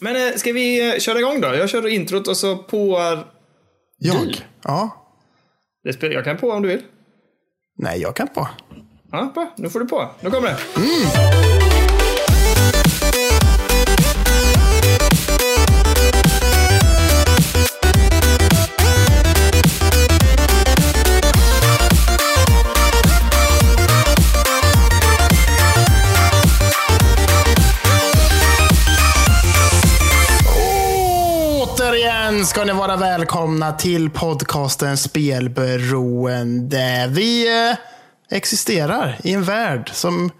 Men eh, ska vi eh, köra igång då? Jag kör introt och så påar... Jag? Ja. Det spelar, jag kan på om du vill. Nej, jag kan på. Ja, bra. Nu får du på. Nu kommer det. Återigen ni vara välkomna till podcasten Spelberoende. Vi eh, existerar i en värld som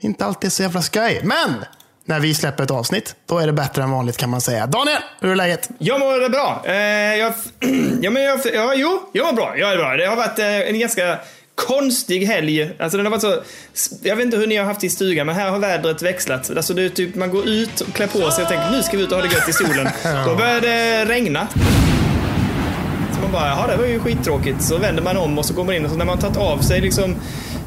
inte alltid är så jävla skoj. Men när vi släpper ett avsnitt, då är det bättre än vanligt kan man säga. Daniel, hur är läget? Jag mår bra. Eh, jag, ja, men jag, ja, jo, jag mår bra. Jag är bra. Det har varit eh, en ganska konstig helg. Alltså den har varit så, jag vet inte hur ni har haft i stugan, men här har vädret växlat. Alltså det är typ, man går ut och klär på sig och tänker nu ska vi ut och ha det gött i solen. Då börjar det regna. Så man bara, jaha det var ju skittråkigt. Så vänder man om och så går man in och så när man tagit av sig liksom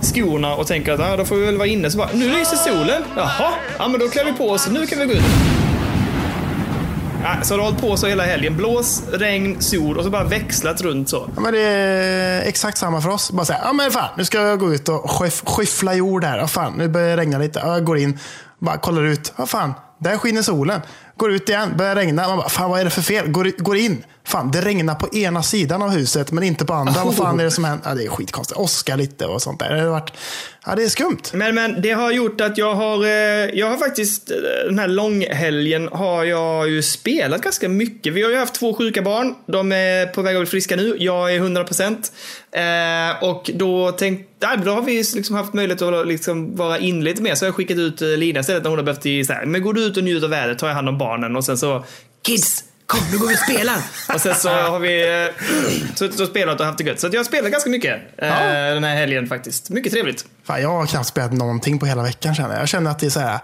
skorna och tänker att ah, då får vi väl vara inne. Så bara, nu lyser solen. Jaha, ja men då klär vi på oss. Nu kan vi gå ut. Så har du hållit på så hela helgen. Blås, regn, sol och så bara växlat runt så. Ja, men det är exakt samma för oss. Bara säga, ja men fan, nu ska jag gå ut och skyff, skyffla jord här. Ja, fan, nu börjar det regna lite. Ja, jag går in, bara kollar ut. Ja, fan, där skiner solen. Går ut igen, börjar regna. Man bara, fan vad är det för fel? Går, går in. Fan, det regnar på ena sidan av huset men inte på andra. Vad fan är det som händer? Ja, det är skitkonstigt. Åska lite och sånt där. Det, har varit, ja, det är skumt. Men, men det har gjort att jag har, eh, jag har faktiskt, eh, den här långhelgen har jag ju spelat ganska mycket. Vi har ju haft två sjuka barn. De är på väg att bli friska nu. Jag är 100%. Eh, och då tänkte, ja, då har vi liksom haft möjlighet att liksom vara in lite mer. Så jag har skickat ut Lina istället när hon har behövt i så här, men går du ut och njuter av vädret, tar jag hand om barnen och sen så, kids! Kom, nu går vi och spelar! och sen så har vi suttit och spelat och haft det gött. Så att jag har spelat ganska mycket eh, den här helgen faktiskt. Mycket trevligt. Fan, jag har knappt spelat någonting på hela veckan känner jag. Jag känner att det är så här,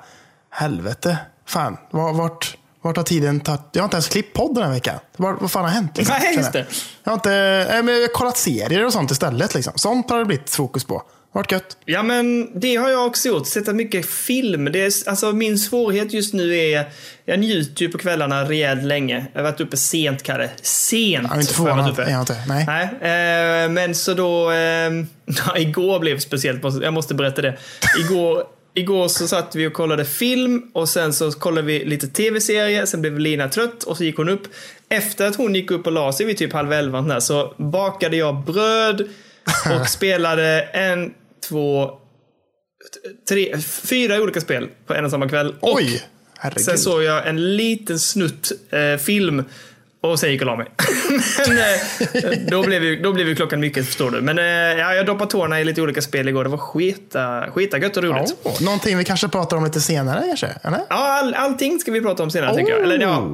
helvete. Fan, var- vart, vart har tiden tagit? Jag har inte ens klippt podden den här veckan. Var, vad fan har hänt? liksom, Nej, just jag. det. Jag har inte, nej, men jag har kollat serier och sånt istället. Liksom. Sånt har det blivit fokus på. Vart gött. Ja, men det har jag också gjort. Sett mycket film. Det är, alltså, min svårighet just nu är, jag njuter ju på kvällarna rejält länge. Jag har varit uppe sent, Kalle. Sent Jag inte jag förvånad. Jag är inte. Nej. Nej, eh, men så då, eh, igår blev speciellt, jag måste berätta det. Igår, igår så satt vi och kollade film och sen så kollade vi lite tv-serier, sen blev Lina trött och så gick hon upp. Efter att hon gick upp och la sig vid typ halv elva så bakade jag bröd och spelade en, två, tre, fyra olika spel på en och samma kväll. Och Oj! Herregud. Sen såg jag en liten snutt eh, film och sen gick jag och la mig. Men eh, då, blev ju, då blev ju klockan mycket förstår du. Men eh, ja, jag doppade tårna i lite olika spel igår. Det var skita, skita gött och roligt. Ja. Oh, någonting vi kanske pratar om lite senare kanske? Eller? all, allting ska vi prata om senare tänker jag. Eller ja,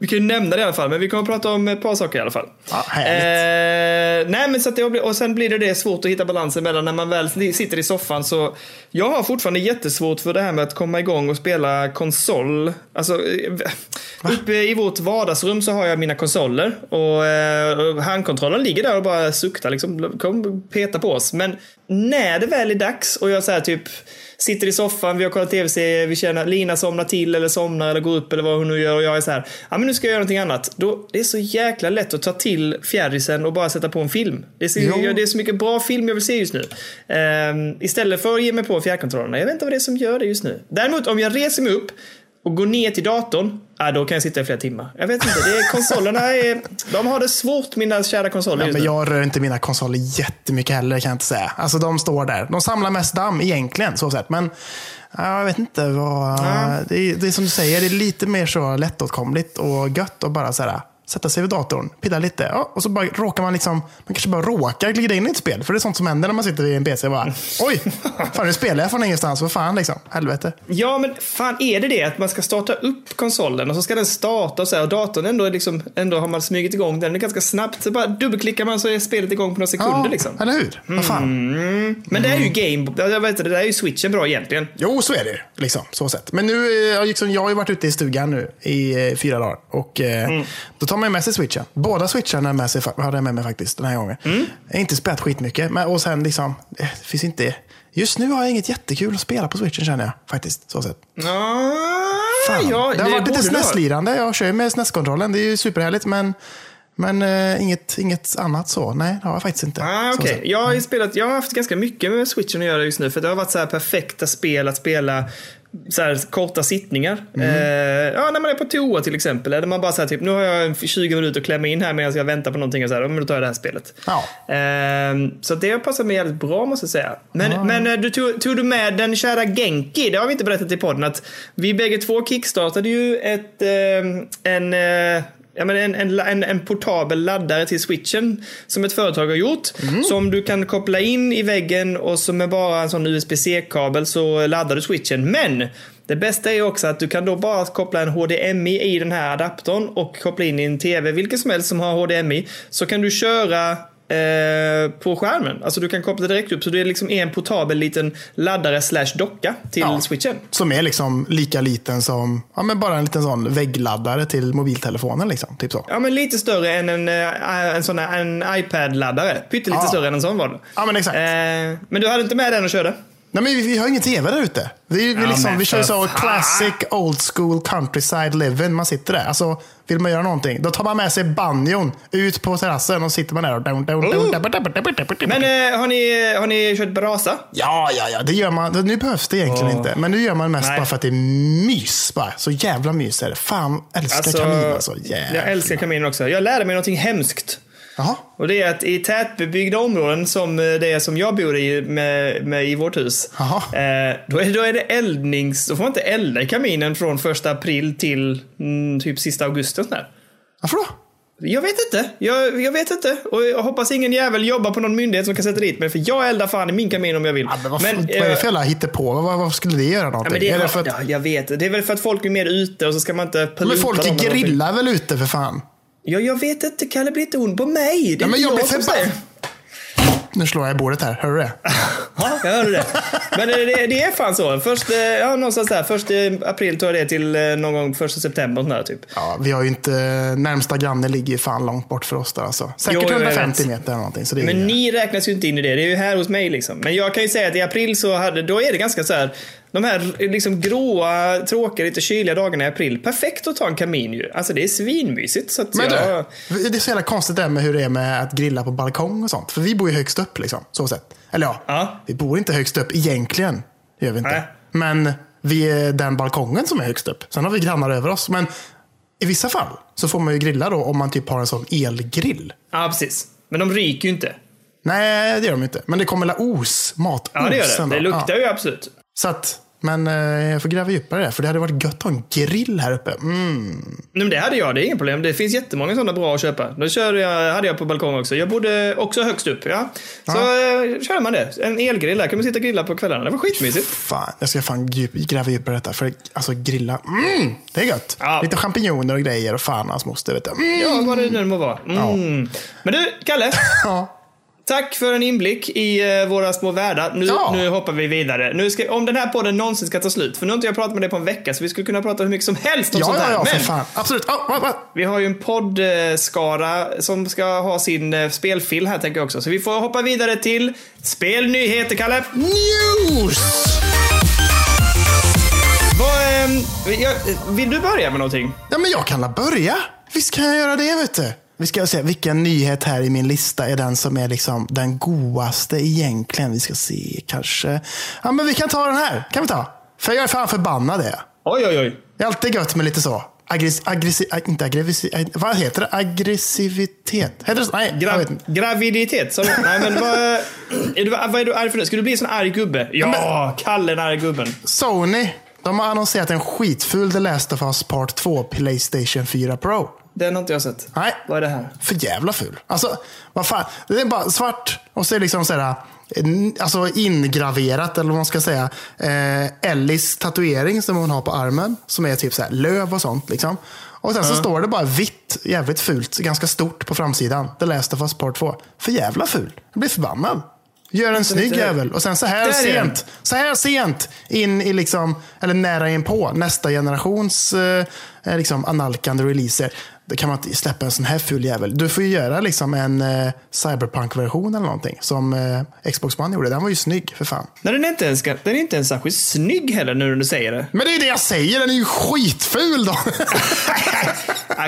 vi kan ju nämna det i alla fall. Men vi kommer att prata om ett par saker i alla fall. Ja. Eh, nej, men så att det, och sen blir det, det svårt att hitta balansen mellan när man väl sitter i soffan så jag har fortfarande jättesvårt för det här med att komma igång och spela konsol. Alltså, eh, uppe i vårt vardagsrum så har jag mina konsoler och eh, handkontrollen ligger där och bara suktar liksom. Kom peta på oss. Men när det väl är dags och jag här typ sitter i soffan, vi har kollat tv-serier, vi känner Lina somnar till eller somnar eller går upp eller vad hon nu gör och jag är så här, ja men nu ska jag göra någonting annat. Då, det är så jäkla lätt att ta till fjärrisen och bara sätta på en film. Det är så, jag, det är så mycket bra film jag vill se just nu. Ehm, istället för att ge mig på fjärrkontrollerna. Jag vet inte vad det är som gör det just nu. Däremot om jag reser mig upp och går ner till datorn, ja, då kan jag sitta i flera timmar. Jag vet inte, det är, konsolerna är, de har det svårt mina kära konsoler Ja, men jag rör inte mina konsoler jättemycket heller kan jag inte säga. Alltså de står där. De samlar mest damm egentligen, så sett. Men ja, jag vet inte vad... Det, är, det är som du säger, det är lite mer så lättåtkomligt och gött att bara så här, sätta sig vid datorn, pilla lite. Ja, och så bara råkar man liksom, man kanske bara råkar glida in i ett spel. För det är sånt som händer när man sitter vid en PC och bara, oj, fan nu spelar jag från ingenstans. Vad fan liksom, helvete. Ja, men fan är det det att man ska starta upp konsolen och så ska den starta och så här, och datorn ändå, är liksom, ändå har man smugit igång den ganska snabbt. Så bara dubbelklickar man så är spelet igång på några sekunder Ja, liksom. eller hur? Vad fan. Men det är ju game, jag vet inte, det där är ju switchen bra egentligen. Jo, så är det. Liksom, så sett. Men nu, jag, liksom, jag har ju varit ute i stugan nu i eh, fyra dagar. Och eh, då tar man ju med sig switchen. Båda switcharna är med sig, fa- hade jag med mig faktiskt den här gången. Jag har inte spelat skitmycket. Men, och sen liksom, eh, det finns inte... Just nu har jag inget jättekul att spela på switchen känner jag faktiskt. Så sett. Ah, fan. ja, det har varit lite. SNES-lirande. Jag kör ju med SNES-kontrollen. Det är ju superhärligt. Men, men eh, inget, inget annat så. Nej, det har jag faktiskt inte. Ah, okay. Jag har ju spelat, jag har haft ganska mycket med switchen att göra just nu. För det har varit så här perfekta spel att spela så här korta sittningar. Mm. Eh, ja, när man är på toa till exempel. Eller man bara säger typ, nu har jag en 20 minuter att klämma in här medan jag väntar på någonting. Och så här, ja, men då tar jag det här spelet. Ja. Eh, så det har passat mig jävligt bra måste jag säga. Men, men eh, du tog, tog du med den kära Genki? Det har vi inte berättat i podden. Att vi bägge två kickstartade ju ett, eh, en Ja, men en, en, en, en portabel laddare till switchen som ett företag har gjort. Som du kan koppla in i väggen och som med bara en sån USB-C-kabel så laddar du switchen. Men det bästa är också att du kan då bara koppla en HDMI i den här adaptern och koppla in i en TV, vilken som helst som har HDMI. Så kan du köra eh, på skärmen. Alltså du kan koppla direkt upp så det är liksom en portabel liten laddare slash docka till Ja. switchen. Som är liksom lika liten som ja, men bara en liten sån väggladdare till mobiltelefonen. Liksom, typ så. Ja, men lite större än en, eh, en sån en iPad-laddare. Pyttelite Ja. större än en sån var det. Ja, men exakt. Eh, men du hade inte med den och körde? Nej, men vi, vi har ingen tv där ute. Vi, vi, Ja, liksom, vi kör så classic old school countryside living. Man sitter där. Alltså, vill man göra någonting, då tar man med sig banjon ut på terrassen och sitter man där och... Down, down, Oh. Men eh, har, ni, har ni kört brasa? Ja, ja, ja. Det gör man. Nu behövs det egentligen Åh. inte. Men nu gör man mest Nej. bara för att det är mys. Bara. Så jävla mys är det. Fan, älskar kamin alltså. Jag älskar kaminen också. Jag lärde mig någonting hemskt. Jaha. Och det är att i tätbebyggda områden som eh, det som jag bor i med, med i vårt hus. Jaha. Eh, då, är, då är det eldnings... Då får man inte elda i kaminen från första april till mm, typ sista augusti. Varför då? Jag vet inte. Jag, jag vet inte. Och jag hoppas ingen jävel jobbar på någon myndighet som kan sätta dit mig. För jag eldar fan i min kamin om jag vill. Ja, men vad, Men, vad är det eh, för jävla hittepå? Vad, vad skulle det göra Ja, någonting? men det, är är det för att, ja, jag vet. Det är väl för att folk är mer ute och så ska man inte men folk grillar väl ute för fan? Ja, jag vet inte. Kalle blir inte ond på mig. Det är Ja, men jag jag blir förbannad. Nu slår jag i bordet här. Hör du det? Ja, jag hörde det. Men det, det, är fan så. Först, eh, ja, någonstans där. Först i april tror jag det till eh, någon gång första september. Där, typ. Ja, vi har ju inte... Närmsta granne ligger ju fan långt bort för oss där alltså. Säkert Jo, jag 150 vet. meter eller någonting. Så det är Men ju- ni räknas ju inte in i det. Det är ju här hos mig liksom. Men jag kan ju säga att i april så hade, då är det ganska så här. De här liksom gråa, tråkiga, lite kyliga dagarna i april. Perfekt att ta en kamin ju. Alltså det är svinmysigt. Så att Men jag, du, det är så jävla konstigt det här med hur det är med att grilla på balkong och sånt. För vi bor ju högst upp liksom. Så sett. Eller ja, Ja. vi bor inte högst upp egentligen. Det gör vi inte. Nej. Men vi är den balkongen som är högst upp. Sen har vi grannar över oss. Men i vissa fall så får man ju grilla då om man typ har en sån elgrill. ja, precis. Men de ryker ju inte. Nej, det gör de inte. Men det kommer la os, mat Ja, det gör det. Det luktar ju absolut. Så att, men eh, jag får gräva djupare där. För det hade varit gött att ha en grill här uppe. Mm. Nej, men det hade jag, det är inget problem. Det finns jättemånga sådana bra att köpa. Det körde jag, hade jag på balkong också. Jag bodde också högst upp. Ja. Så eh, kör man det. En elgrill där kan man sitta och grilla på kvällarna. Det var skitmysigt. Fan, jag ska fan djup, gräva djupare i detta. För alltså grilla, mm, det är gött. Ja. Lite champinjoner och grejer och fan hans moster. Vet du. Mm. Ja, vad det nu må vara. Mm. Men du, Kalle. Ja. Tack för en inblick i eh, våra små världar. Nu, Ja. nu hoppar vi vidare. Nu ska, om den här podden någonsin ska ta slut, för nu har inte jag pratat med dig på en vecka, så vi skulle kunna prata hur mycket som helst om Ja, sånt ja, här. ja, för Men fan. Absolut. Ja, va, va. vi har ju en poddskara som ska ha sin eh, spelfil här, tänker jag också. Så vi får hoppa vidare till spelnyheter, Kalle. News! Vad, jag, vill du börja med någonting? Ja, men jag kan la börja. Visst kan jag göra det, vet du. Vi ska se vilken nyhet här i min lista är den som är liksom den godaste egentligen. Vi ska se kanske. Ja, men vi kan ta den här. Kan vi ta? För jag är fan förbannad det. Oj, oj, oj. Det är alltid gött med lite så. Aggress, aggressiv, inte aggressiv, vad heter det? Aggressivitet? Heter det så? Nej, Gra graviditet? Så, nej, men vad, är du, vad är du arg för nu? Ska du bli en sån arg gubbe? Ja, Kalle den arga gubben. Sony, de har annonserat en skitful The Last of Us Part 2 Playstation 4 Pro. Den har inte jag sett. Nej. Vad är det här? För jävla ful. Alltså, vad fan. Det är bara svart och så är det liksom så här, en- alltså ingraverat, eller vad man ska säga, eh, Ellis tatuering som hon har på armen. Som är typ så här löv och sånt. Liksom. Och sen så står det bara vitt, jävligt fult, ganska stort på framsidan. The Last of Us Part 2. För jävla ful. Jag blir förbannad. Gör en snygg lite- jävel. Och sen så här sent, så här sent in i liksom, eller nära in på nästa generations eh, eh, liksom analkande releaser. Kan man inte släppa en sån här ful jävel. Du får ju göra liksom en eh, cyberpunk-version eller någonting. Som eh, Xbox One gjorde. Den var ju snygg för fan. Nej, den är inte ens, den är inte ens särskilt snygg heller nu när du säger det. Men det är det jag säger, den är ju skitful då.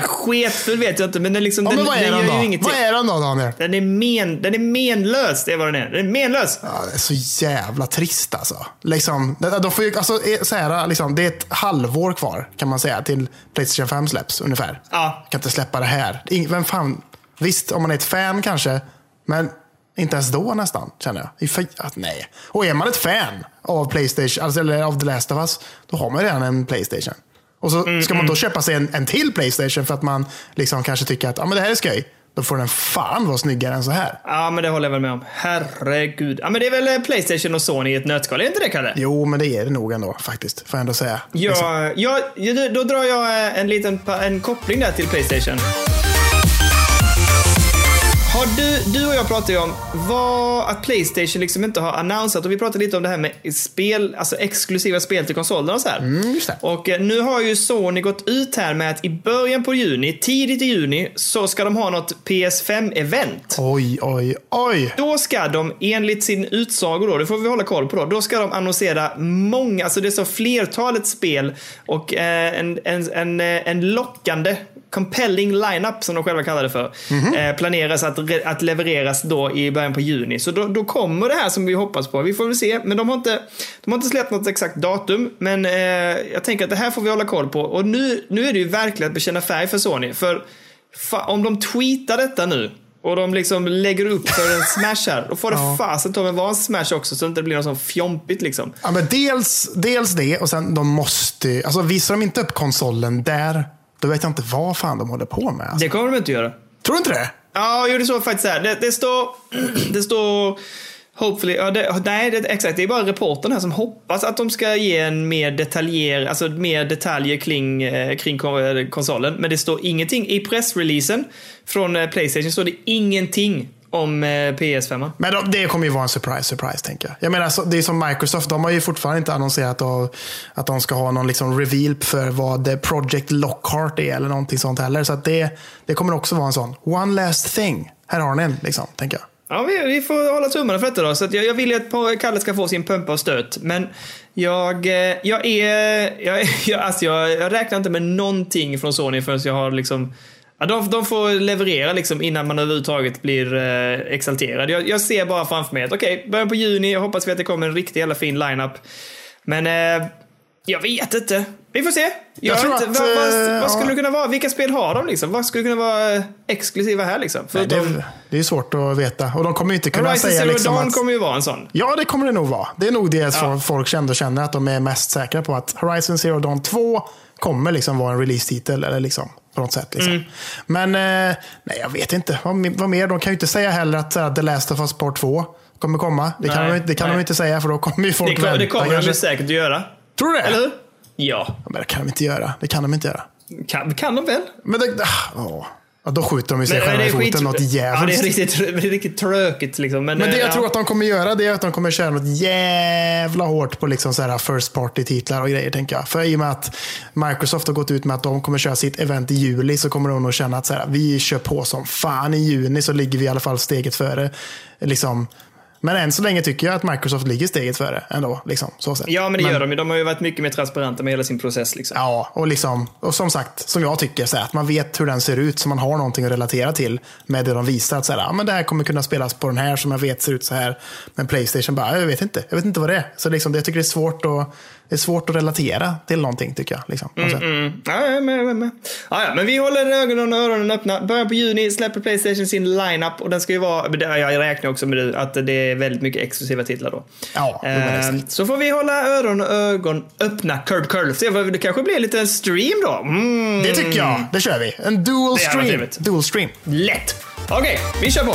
sketfull vet jag inte, men den, liksom, ja, den, men vad är den den då? ingenting. Vad är den då Daniel? Den är, men, den är menlös, det är vad den är. Den är menlös. Ja, det är så jävla trist alltså. Liksom, de får ju, alltså eh, så här, liksom, det är ett halvår kvar kan man säga till Playstation 5 släpps ungefär. Ja. Kan inte släppa det här. Vem fan, visst, om man är ett fan kanske, men inte ens då nästan, känner jag. Att, nej. Och är man ett fan av Playstation, alltså, eller av The Last of Us, då har man ju redan en Playstation. Och så Mm, ska man då köpa sig en, en till Playstation för att man liksom kanske tycker att ah, men det här är skoj. Då får den fan vara snyggare än så här. Ja, men det håller jag väl med om. Herregud. Ja, men det är väl eh, Playstation och Sony i ett nötskal, är inte det, Kalle? Jo, men det är det nog ändå faktiskt. Får jag ändå säga. Ja, ja, ja, då drar jag eh, en liten en koppling där till Playstation. Har du, du och jag pratade ju om vad, att Playstation liksom inte har annonsat och vi pratade lite om det här med spel, alltså exklusiva spel till konsolerna och så här. Mm. Och eh, nu har ju Sony gått ut här med att i början på juni, tidigt i juni, så ska de ha något PS5-event. Oj, oj, oj. Då ska de enligt sin utsago då, det får vi hålla koll på då, då ska de annonsera många, alltså det är så flertalet spel och eh, en, en, en, eh, en lockande compelling lineup som de själva kallar det för. Eh, planeras att, att levereras då i början på juni. Så då, då kommer det här som vi hoppas på. Vi får väl se. Men de har inte, de har inte släppt något exakt datum. Men eh, jag tänker att det här får vi hålla koll på. Och nu, nu är det ju verkligen att bekänna färg för Sony. För fa, om de tweetar detta nu och de liksom lägger upp för en smash här. Då får det fasen ta med vara en smash också så det inte blir något sånt fjompigt liksom. Ja, men dels, dels det och sen de måste alltså visar de inte upp konsolen där, då vet jag inte vad fan de håller på med. Alltså. Det kommer de inte göra. Tror du inte det? Ja, jo, det står faktiskt så här. Det, det står... Det står... Hopefully, ja, det, nej, det, exakt. Det är bara reportern här som hoppas att de ska ge en mer detaljer, alltså mer detaljer kring, eh, kring eh, konsolen. Men det står ingenting. I pressreleasen från eh, Playstation står det ingenting om eh, PS5. Men de, det kommer ju vara en surprise, surprise tänker jag. Jag menar, så, det är som Microsoft, de har ju fortfarande inte annonserat att de ska ha någon liksom reveal för vad eh, Project Lockhart är eller någonting sånt heller. Så det, det kommer också vara en sån, one last thing. Här har ni en, liksom, tänker jag. Ja, vi, vi får hålla tummarna för detta då. Så jag, jag vill ju att Kalle ska få sin pumpa och stöt. Men jag, eh, jag är... Jag, jag, alltså jag, jag räknar inte med någonting från Sony förrän jag har liksom... Ja, de, de får leverera liksom innan man överhuvudtaget blir eh, exalterad. Jag, jag ser bara framför mig att okej, början på juni, jag hoppas vi att det kommer en riktigt jävla fin lineup. Men eh, jag vet inte. Vi får se. Jag tror vet inte. att, vad, vad, eh, vad skulle ja. det kunna vara? Vilka spel har de liksom? Vad skulle kunna vara eh, exklusiva här liksom? Nej, det, det är svårt att veta. Och de kommer inte kunna Horizon säga liksom Dawn att... kommer ju vara en sån. Ja, det kommer det nog vara. Det är nog det Ja. som folk och känner att de är mest säkra på. Att Horizon Zero Dawn 2 kommer liksom vara en release-titel. Eller liksom, på något sätt. Liksom. Mm. Men eh, nej, jag vet inte. Vad, vad mer? De kan ju inte säga heller att här, The Last of Us Part 2 kommer komma. Det kan, Nej, de, det kan nej. de inte säga för då kommer ju folk Det, vänta det kommer de kanske. ju säkert att göra. Tror du det? Eller hur? Ja. Ja, Men det kan de inte göra. Det kan de inte göra. Kan, kan de väl? Men det, ah, åh. Ja, då skjuter de sig Men, själva i foten skit- något Ja, det jävligt. är riktigt, det är riktigt tråkigt liksom. Men, Men det eh, jag ja. tror att de kommer göra det är att de kommer köra något jävla hårt på liksom så här first party-titlar och grejer. tänker jag. För i och med att Microsoft har gått ut med att de kommer köra sitt event i juli så kommer de nog känna att så här, vi kör på som fan. I juni så ligger vi i alla fall steget före. Liksom. Men än så länge tycker jag att Microsoft ligger steget före ändå. Liksom, så sett. Ja, men det gör de ju. De har ju varit mycket mer transparenta med hela sin process. Liksom. Ja, och, liksom, och som sagt, som jag tycker, så här, att man vet hur den ser ut så man har någonting att relatera till med det de visar. Att så här, ja, men det här kommer kunna spelas på den här som jag vet ser ut så här. Men Playstation bara, jag vet inte. Jag vet inte vad det är. Så liksom, det, jag tycker det är svårt att, det är svårt att relatera till någonting tycker jag. Liksom, sätt. Mm. Ja, men, men. Ja, men vi håller ögonen och öronen öppna. Början på juni släpper Playstation sin lineup och den ska ju vara, jag räknar också med att det är väldigt mycket exklusiva titlar då. Ja, Eh, så får vi hålla öron och ögon öppna. Curb curl. Se det kanske blir lite en stream då. Mm. Det tycker jag. Det kör vi. En dual stream. Dual stream. Lätt. Okej, vi kör på.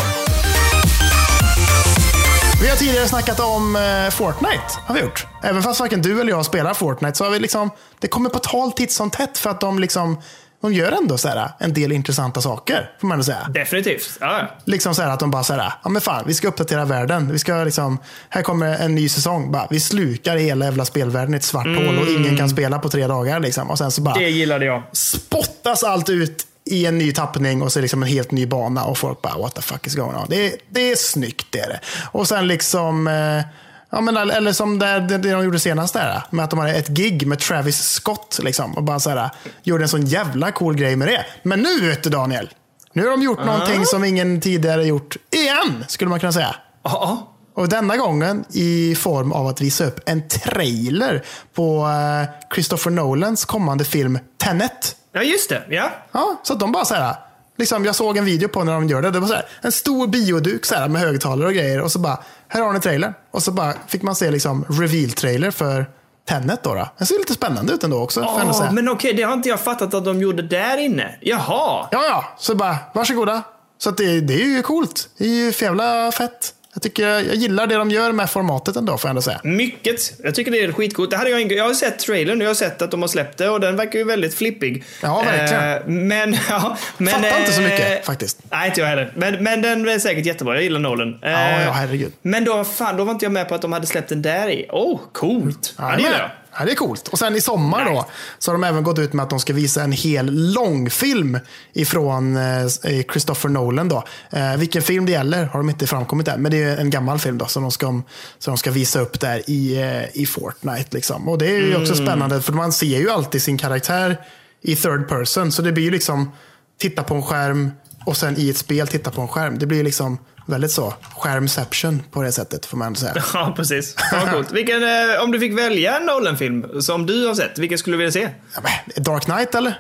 Vi har tidigare snackat om eh, Fortnite. Har vi gjort. Även fast varken du eller jag spelar Fortnite så har vi liksom, det kommer på tal titt som tätt för att de liksom de gör ändå så här, en del intressanta saker, får man ändå säga. Definitivt. Ja. Liksom så här att de bara så här, ja men fan, vi ska uppdatera världen. Vi ska liksom, här kommer en ny säsong. Bara, vi slukar hela jävla spelvärlden i ett svart hål och ingen kan spela på tre dagar. Liksom. Och sen så bara Det gillade jag. spottas allt ut i en ny tappning och så liksom en helt ny bana och folk bara what the fuck is going on. Det är, det är snyggt det är det. Och sen liksom eh, Ja, men, eller som det, det de gjorde senast där, med att de hade ett gig med Travis Scott. Liksom, och bara så här, gjorde en sån jävla cool grej med det. Men nu vet du Daniel, nu har de gjort någonting som ingen tidigare gjort igen, skulle man kunna säga. Ja. Och denna gången i form av att visa upp en trailer på eh, Christopher Nolans kommande film Tenet. Ja, just det. Ja. Ja, så att de bara så här, liksom, jag såg en video på när de gör det. Det var så här, en stor bioduk så här, med högtalare och grejer. Och så bara, här har ni trailern. Och så bara fick man se liksom reveal-trailer för Tenet. Då, då. Det ser lite spännande ut ändå också. säga. men okej, det har inte jag fattat att de gjorde där inne. Jaha. Ja, ja. Så bara, varsågoda. Så att det, det är ju coolt. Det är ju jävla fett. Jag, tycker, jag gillar det de gör med formatet ändå, får jag ändå säga. Mycket. Jag tycker det är skitcoolt. Det hade jag, jag har sett trailern, jag har sett att de har släppt det och den verkar ju väldigt flippig. Ja, verkligen. Eh, men, ja, men... Fattar inte så eh, mycket, faktiskt. Nej, inte jag heller. Men, men den är säkert jättebra. Jag gillar Nolan. Eh, Ja, ja, herregud. Men då, fan, då var inte jag med på att de hade släppt den där i. Oh, coolt. Ja, det gillar jag. Ja, det är coolt. Och sen i sommar då, så har de även gått ut med att de ska visa en hel långfilm ifrån eh, Christopher Nolan. Då. Eh, vilken film det gäller har de inte framkommit än, men det är en gammal film då, som de ska, som de ska visa upp där i, eh, i Fortnite. Liksom. Och det är ju också Mm. spännande, för man ser ju alltid sin karaktär i third person, så det blir ju liksom titta på en skärm och sen i ett spel titta på en skärm. Det blir liksom väldigt så, skärmception på det sättet, får man säga. Ja, precis. Ja, coolt. Vilken, eh, om du fick välja en Nolan-film som du har sett, vilken skulle du vilja se? Ja, men, Dark Knight eller?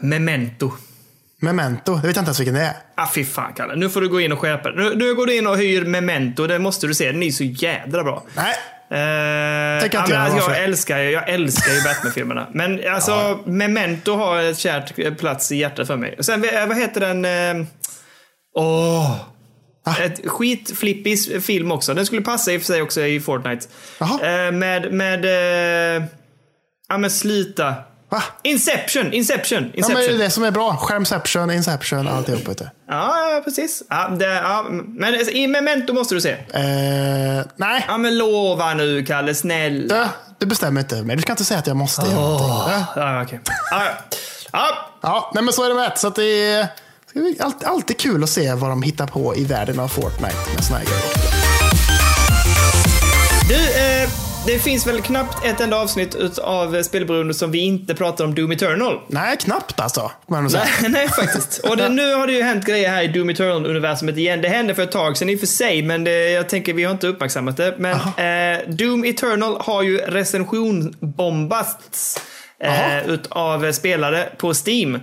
Memento. Memento, det vet jag inte ens vilken det är. Ah, fy fan Kalle. Nu får du gå in och skärpa nu, nu går du in och hyr Memento. Det måste du se. Den är så jädra bra. Nej, Eh, Tänker ja, inte men jag jag, älskar, ju- jag älskar ju Batman-filmerna. Men alltså, Memento har ett kärt eh, plats i hjärtat för mig. Sen, eh, vad heter den? eh, Åh! Ah. Ett skitflippig film också. Den skulle passa i och för sig också i Fortnite. Eh, med, med... eh, ja men sluta. va? Inception! Inception! Ja, men Inception. det är det som är bra. Skärmception, Inception, alltihop. Vet. Ja, ja, precis. Ja, det, ja, men i Memento måste du se. Eh, nej, Ja, men lova nu, Kalle. Snälla. du, du bestämmer inte mig. Du ska inte säga att jag måste. Eh, Ja, okej. Ja, ja. ja. Ja, nej, men så är det med. Så att det är det är alltid, kul att se vad de hittar på i världen av Fortnite med såna här grejer. Du, eh, det finns väl knappt ett enda avsnitt av Spelberoende som vi inte pratar om Doom Eternal. Nej, knappt alltså. Nej, nej, faktiskt. Och det, nu har det ju hänt grejer här i Doom Eternal-universumet igen. Det hände för ett tag sedan i och för sig, men det, jag tänker vi har inte uppmärksammat det. Men eh, Doom Eternal har ju recensionbombats eh, utav spelare på Steam.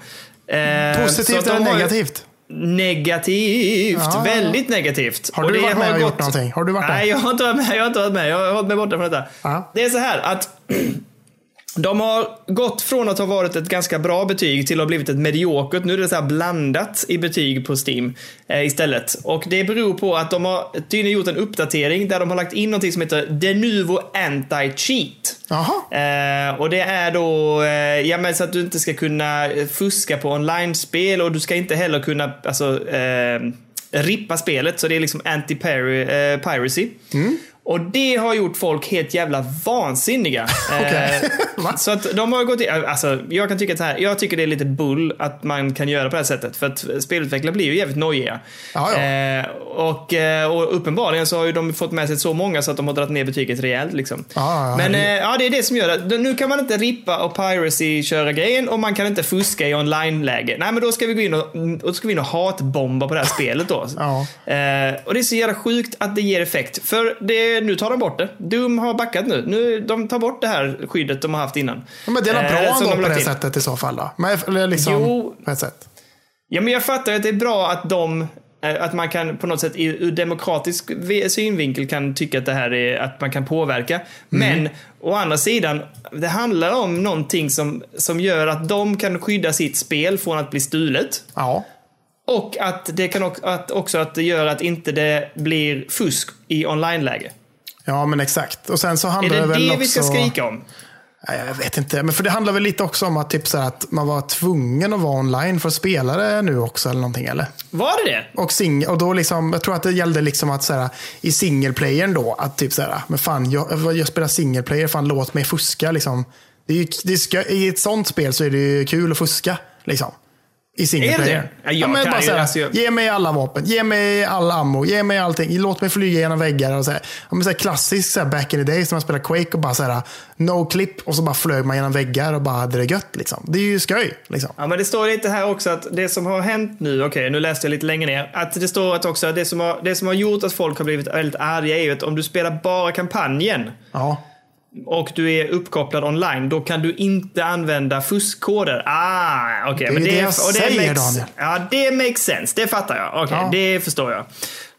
Eh, Positivt eller negativt? Negativt. Ja. väldigt negativt. Har du varit med och gjort någonting? Har du varit Nej, jag har inte varit med. Jag har inte varit med. Jag har hållit mig borta från detta. Ja. Det är så här att de har gått från att ha varit ett ganska bra betyg till att ha blivit ett mediokert. Nu är det så blandat i betyg på Steam eh, istället. Och det beror på att de har tydligen gjort en uppdatering där de har lagt in någonting som heter Denuvo Anti-Cheat. Eh, och det är då, eh, ja men så att du inte ska kunna eh, fuska på online-spel och du ska inte heller kunna, alltså, eh, rippa spelet. Så det är liksom anti-piracy. Mm. Och det har gjort folk helt jävla vansinniga. Eh, Okej. Va? så att de har gått in, alltså jag kan tycka att här, jag tycker det är lite bull att man kan göra på det här sättet. För att spelutvecklare blir ju jävligt nojiga. Eh, och, eh, och uppenbarligen så har ju de fått med sig så många så att de har dragit ner betyget rejält liksom. Ja, Men eh, ja, det är det som gör det. Nu kan man inte rippa och piracy köra grejen och man kan inte fuska i online-läge. Nej, men då ska vi gå in och, och, ska vi in och hatbomba på det här spelet då. Eh, och det är så jävla sjukt att det ger effekt. För det, nu tar de bort det. Doom har backat nu. nu. De tar bort det här skyddet de har haft innan. Ja, men det är Eh, bra som ändå de på det in. sättet i så fall då? Men, liksom, Jo. på ett sätt. Ja, men jag fattar att det är bra att de eh, att man kan på något sätt i- ur demokratisk synvinkel kan tycka att det här är att man kan påverka. Men å andra sidan, det handlar om någonting som, som gör att de kan skydda sitt spel från att bli stulet. Ja. Och att det kan också att, också att det gör att inte det blir fusk i online-läge. Ja, men exakt. Och sen så Är handlar det det väl det också... vi ska skrika om? Ja, Jag vet inte, men för det handlar väl lite också om att, typ så att man var tvungen att vara online för att spela det nu också eller någonting eller? Var det det? Och, sing och då liksom, jag tror att det gällde liksom att så här, i singleplayern då, att typ så här, men fan jag, jag spelar singleplayer, fan låt mig fuska liksom. Det är ju, det ska, I ett sånt spel så är det ju kul att fuska. Liksom. I single Är det player. det? Ja, jag kan bara här, alltså, Ge mig alla vapen, ge mig all ammo, ge mig allting. Låt mig flyga genom väggar. Och så här. Ja, så här klassiskt så här, back in the days när man spelar Quake och bara så här, no clip och så bara flög man genom väggar och bara hade det gött. Liksom. Det är ju skoj. Liksom. Ja, men det står lite här också att det som har hänt nu, okej, nu läste jag lite längre ner, att det står att också det som har, det som har gjort att folk har blivit väldigt arga är ju att om du spelar bara kampanjen Ja. Och du är uppkopplad online, då kan du inte använda fuskkoder. Ah, okej. Det är men ju det jag säger, makes, Daniel. Ja, det makes sense. Det fattar jag. Okej, Ja. det förstår jag.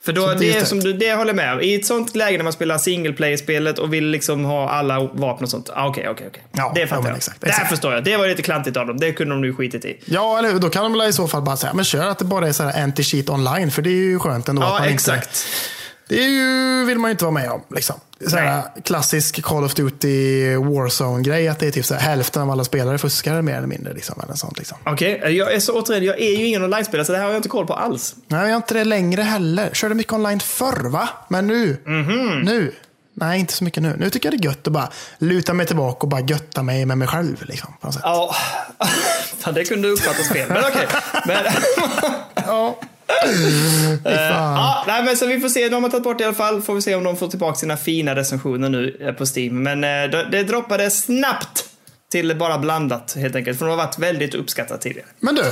För då, det är det, som du, det håller jag med om. I ett sånt läge när man spelar single player-spelet och vill liksom ha alla vapen och sånt. Ah, Okej, okej, okej. Ja, Det ja, fattar men jag. exakt, Det exakt. förstår jag. Det var lite klantigt av dem. Det kunde de nu skitit i. Ja, eller hur? Då kan de väl i så fall bara säga, men kör att det bara är så här anti-cheat online, för det är ju skönt ändå. att Ja, man exakt. Inte, det ju, vill man ju inte vara med om. Liksom. Så här, klassisk Call of Duty Warzone-grej, att det är typ så här, hälften av alla spelare fuskar mer eller mindre. Liksom, eller sånt, liksom. Okej, jag är så återigen, jag är ju ingen online-spelare så det här har jag inte koll på alls. Nej, jag har inte det längre heller. Körde mycket online förr, va? Men nu, Mhm. nu. Nej, inte så mycket nu. Nu tycker jag det är gött att bara luta mig tillbaka och bara götta mig med mig själv. Liksom, på något sätt. Ja, det kunde uppfattas fel. Men okej. Men, Ja. Fan. ja, nej, men så vi får se. De har tagit bort det i alla fall. Får vi se om de får tillbaka sina fina recensioner nu eh, på Steam. Men eh, det, det droppade snabbt till bara blandat helt enkelt. För de har varit väldigt uppskattat tidigare. Men du,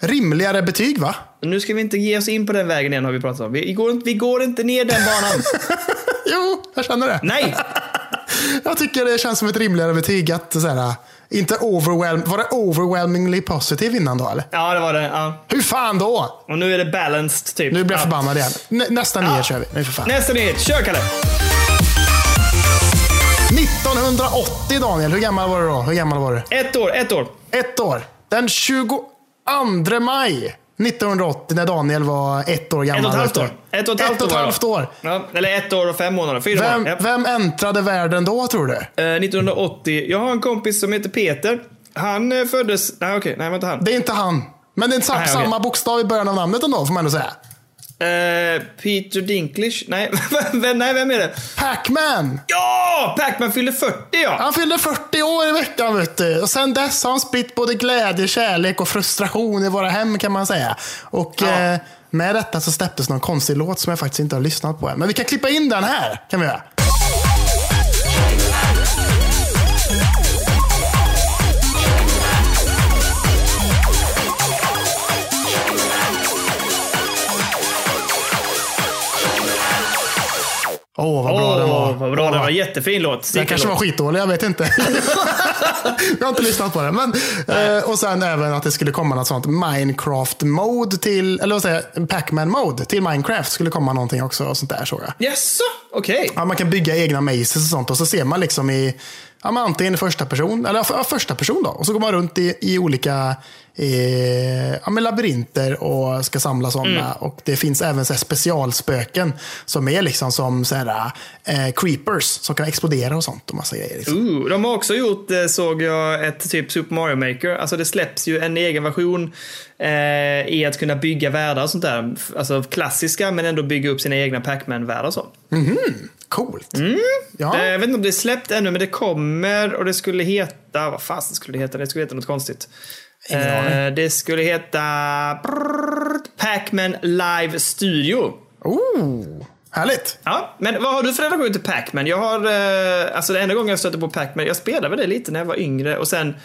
rimligare betyg va? Nu ska vi inte ge oss in på den vägen igen har vi pratat om. Vi går, inte- vi går inte ner den banan. Jo, jag känner det. Nej! Jag tycker det känns som ett rimligare betyg att så här, inte overwhelm, var det overwhelmingly positive innan då eller? Ja, det var det. Ja. Hur fan då? Och nu är det balanced typ. Nu blir jag ja. förbannad igen. Nä, nästa nyhet kör vi. Nu för fan. Nästa nyhet. Kör Kalle! 1980 Daniel, hur gammal var du då? Hur gammal var du? Ett år, ett år. Ett år. Den 22 maj 1980 när Daniel var ett år gammal. Ett och ett halvt år. Ett Ett och ett halvt, och ett halvt år. Ja, eller ett år och fem månader. Fyra Vem, månader. Vem äntrade världen då tror du? Eh, 1980. Jag har en kompis som heter Peter. Han eh, föddes... Nej, okej. Nej, det var inte han. Det är inte han. Men det är Nej, samma bokstav i början av namnet ändå, får man ändå säga. Eh, Peter Dinklage? Nej, vem, nej, vem är det? Pac-Man! Ja! Pacman fyllde 40 ja! Han fyllde 40 år i veckan vet du. Och sen dess har han spritt både glädje, kärlek och frustration i våra hem kan man säga. Och Ja. eh, med detta så släpptes någon konstig låt som jag faktiskt inte har lyssnat på än. Men vi kan klippa in den här. kan vi göra. Åh, vad bra den var. Vad bra den Åh. var. Jättefin låt. Den kanske var skitdålig, jag vet inte. jag har inte lyssnat på den. Men, eh, och sen även att det skulle komma något sånt Minecraft-mode till, eller vad säger jag, Pac-Man-mode till Minecraft skulle komma någonting också. Och sånt där såg jag. Jaså? Okej. Ja, man kan bygga egna mazes och sånt och så ser man liksom i ja, men antingen i första person, eller ja, första person då. Och så går man runt i, i olika eh, ja, men labyrinter och ska samla sådana. Och det finns även så specialspöken som är liksom som så här, eh, creepers som kan explodera och sånt och massa grejer. Liksom. Ooh, de har också gjort, eh, såg jag, ett typ Super Mario Maker. Alltså det släpps ju en egen version eh, i att kunna bygga världar och sånt där. Alltså klassiska men ändå bygga upp sina egna Pac-Man-världar och så. Coolt. Mm. Ja. Det, jag vet inte om det är släppt ännu men det kommer och det skulle heta, vad fasen skulle det heta? Det skulle heta något konstigt. Aning. det skulle heta Pac-Man Live Studio. Oh, härligt. Ja, men vad har du för relation till Pac-Man? Jag har, eh, alltså den enda gången jag stötte på Pac-Man, jag spelade väl det lite när jag var yngre och sen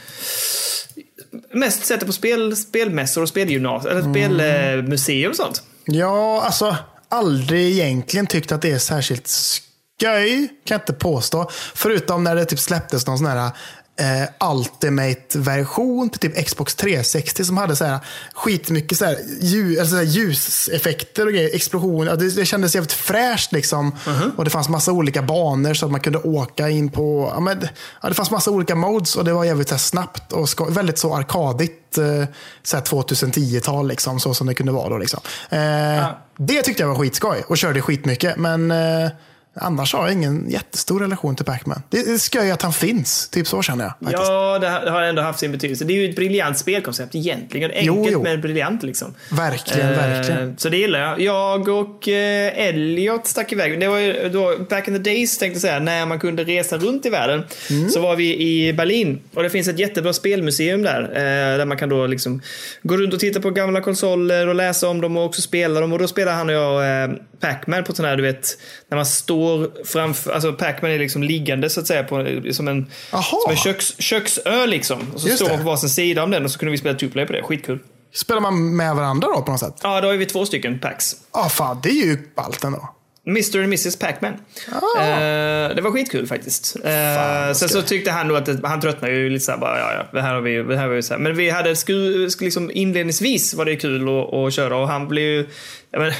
mest sett det på spel, spelmässor och spelgymnasier, eller spelmuseum och sånt. Ja, alltså aldrig egentligen tyckt att det är särskilt skoj, kan jag inte påstå. Förutom när det typ släpptes någon sån här eh, Ultimate-version till typ Xbox 360 som hade så här skitmycket så här, ljus, alltså så här ljuseffekter och grejer, explosioner. Ja, Det, det kändes jävligt fräscht liksom. Och det fanns massa olika banor så att man kunde åka in på, ja, men, ja, det fanns massa olika modes och det var jävligt så snabbt och sko- väldigt så arkadigt eh, så här 2010-tal liksom, så som det kunde vara då. Liksom. Eh, Det tyckte jag var skitskoj och körde skitmycket. Men eh, Annars har jag ingen jättestor relation till Pac-Man. Det är skoj att han finns. Typ så känner jag. Faktiskt. Ja, det har ändå haft sin betydelse. Det är ju ett briljant spelkoncept egentligen. Enkelt Jo, jo. men briljant liksom. Verkligen, Eh, verkligen. Så det gillar jag. Jag och eh, Elliot stack iväg. Det var ju då, back in the days tänkte jag säga, när man kunde resa runt i världen. Mm. Så var vi i Berlin. Och det finns ett jättebra spelmuseum där. Eh, där man kan då liksom gå runt och titta på gamla konsoler och läsa om dem och också spela dem. Och då spelar han och jag eh, Pac-Man på sån här, du vet, när man står framför, alltså Pac-Man är liksom liggande så att säga på, som en, som en köks, köksö liksom. Och så Just står man på varsin sida om den och så kunde vi spela Tuplay på det. Skitkul. Spelar man med varandra då på något sätt? Ja, då har vi två stycken packs. Ja, fan det är ju ballt ändå. Mr och Mrs Pac-Man. Ah. Eh, det var skitkul faktiskt. Eh, sen så tyckte han då att det, han tröttnade ju lite såhär bara, ja ja, det här har vi, det här har vi så här. Men vi hade, sku, liksom inledningsvis var det kul att, att köra och han blev ju, men,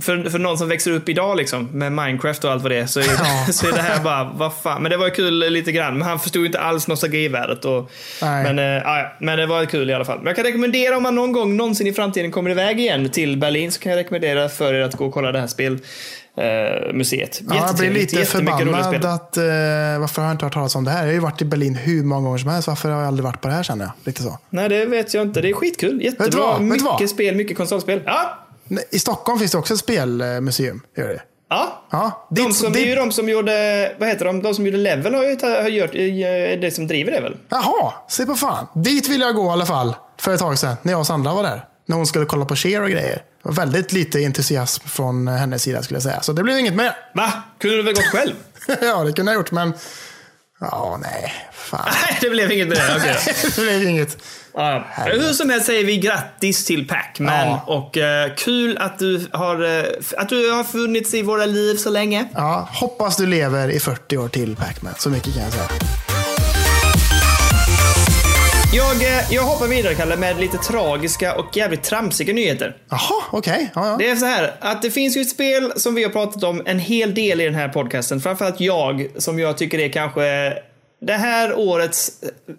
för, för någon som växer upp idag liksom med Minecraft och allt vad det är så är, Ja. så är det här bara, vad fan. Men det var kul lite grann. Men han förstod ju inte alls nostalgivärdet. Och, Nej. men, ja, ja, men det var kul i alla fall. Men jag kan rekommendera om man någon gång någonsin i framtiden kommer iväg igen till Berlin så kan jag rekommendera för er att gå och kolla det här spel eh, museet. Ja, jag blir lite förbannad att eh, varför har jag inte hört talas om det här? Jag har ju varit i Berlin hur många gånger som helst. Varför har jag aldrig varit på det här känner jag? Lite så. Nej, det vet jag inte. Det är skitkul. Jättebra. vad? Vet du mycket vad? spel, mycket konsolspel. Ja, I Stockholm finns det också ett spelmuseum. Gör det? ja. Ja, De som, det är ju de som gjorde, vad heter de? De som gjorde Level har ju har gjort, är det som driver det väl? Jaha, se på fan. Dit vill jag gå i alla fall. För ett tag sedan, när jag och Sandra var där. När hon skulle kolla på Cher och grejer. Väldigt lite entusiasm från hennes sida skulle jag säga. Så det blev inget mer. Va? Kunde du väl gått själv? ja, det kunde jag gjort, men... Ja, nej. Fan. Nej, det blev inget med det. Då. det blev inget. Ja. Hur som helst säger vi grattis till Pac-Man Ja. och eh, kul att du, har, eh, att du har funnits i våra liv så länge. Ja, hoppas du lever i 40 år till Pac-Man. Så mycket kan jag säga. Jag, eh, jag hoppar vidare Kalle med lite tragiska och jävligt tramsiga nyheter. Jaha, okej. Ja, ja. Det är så här att det finns ju ett spel som vi har pratat om en hel del i den här podcasten. Framförallt jag som jag tycker är kanske det här årets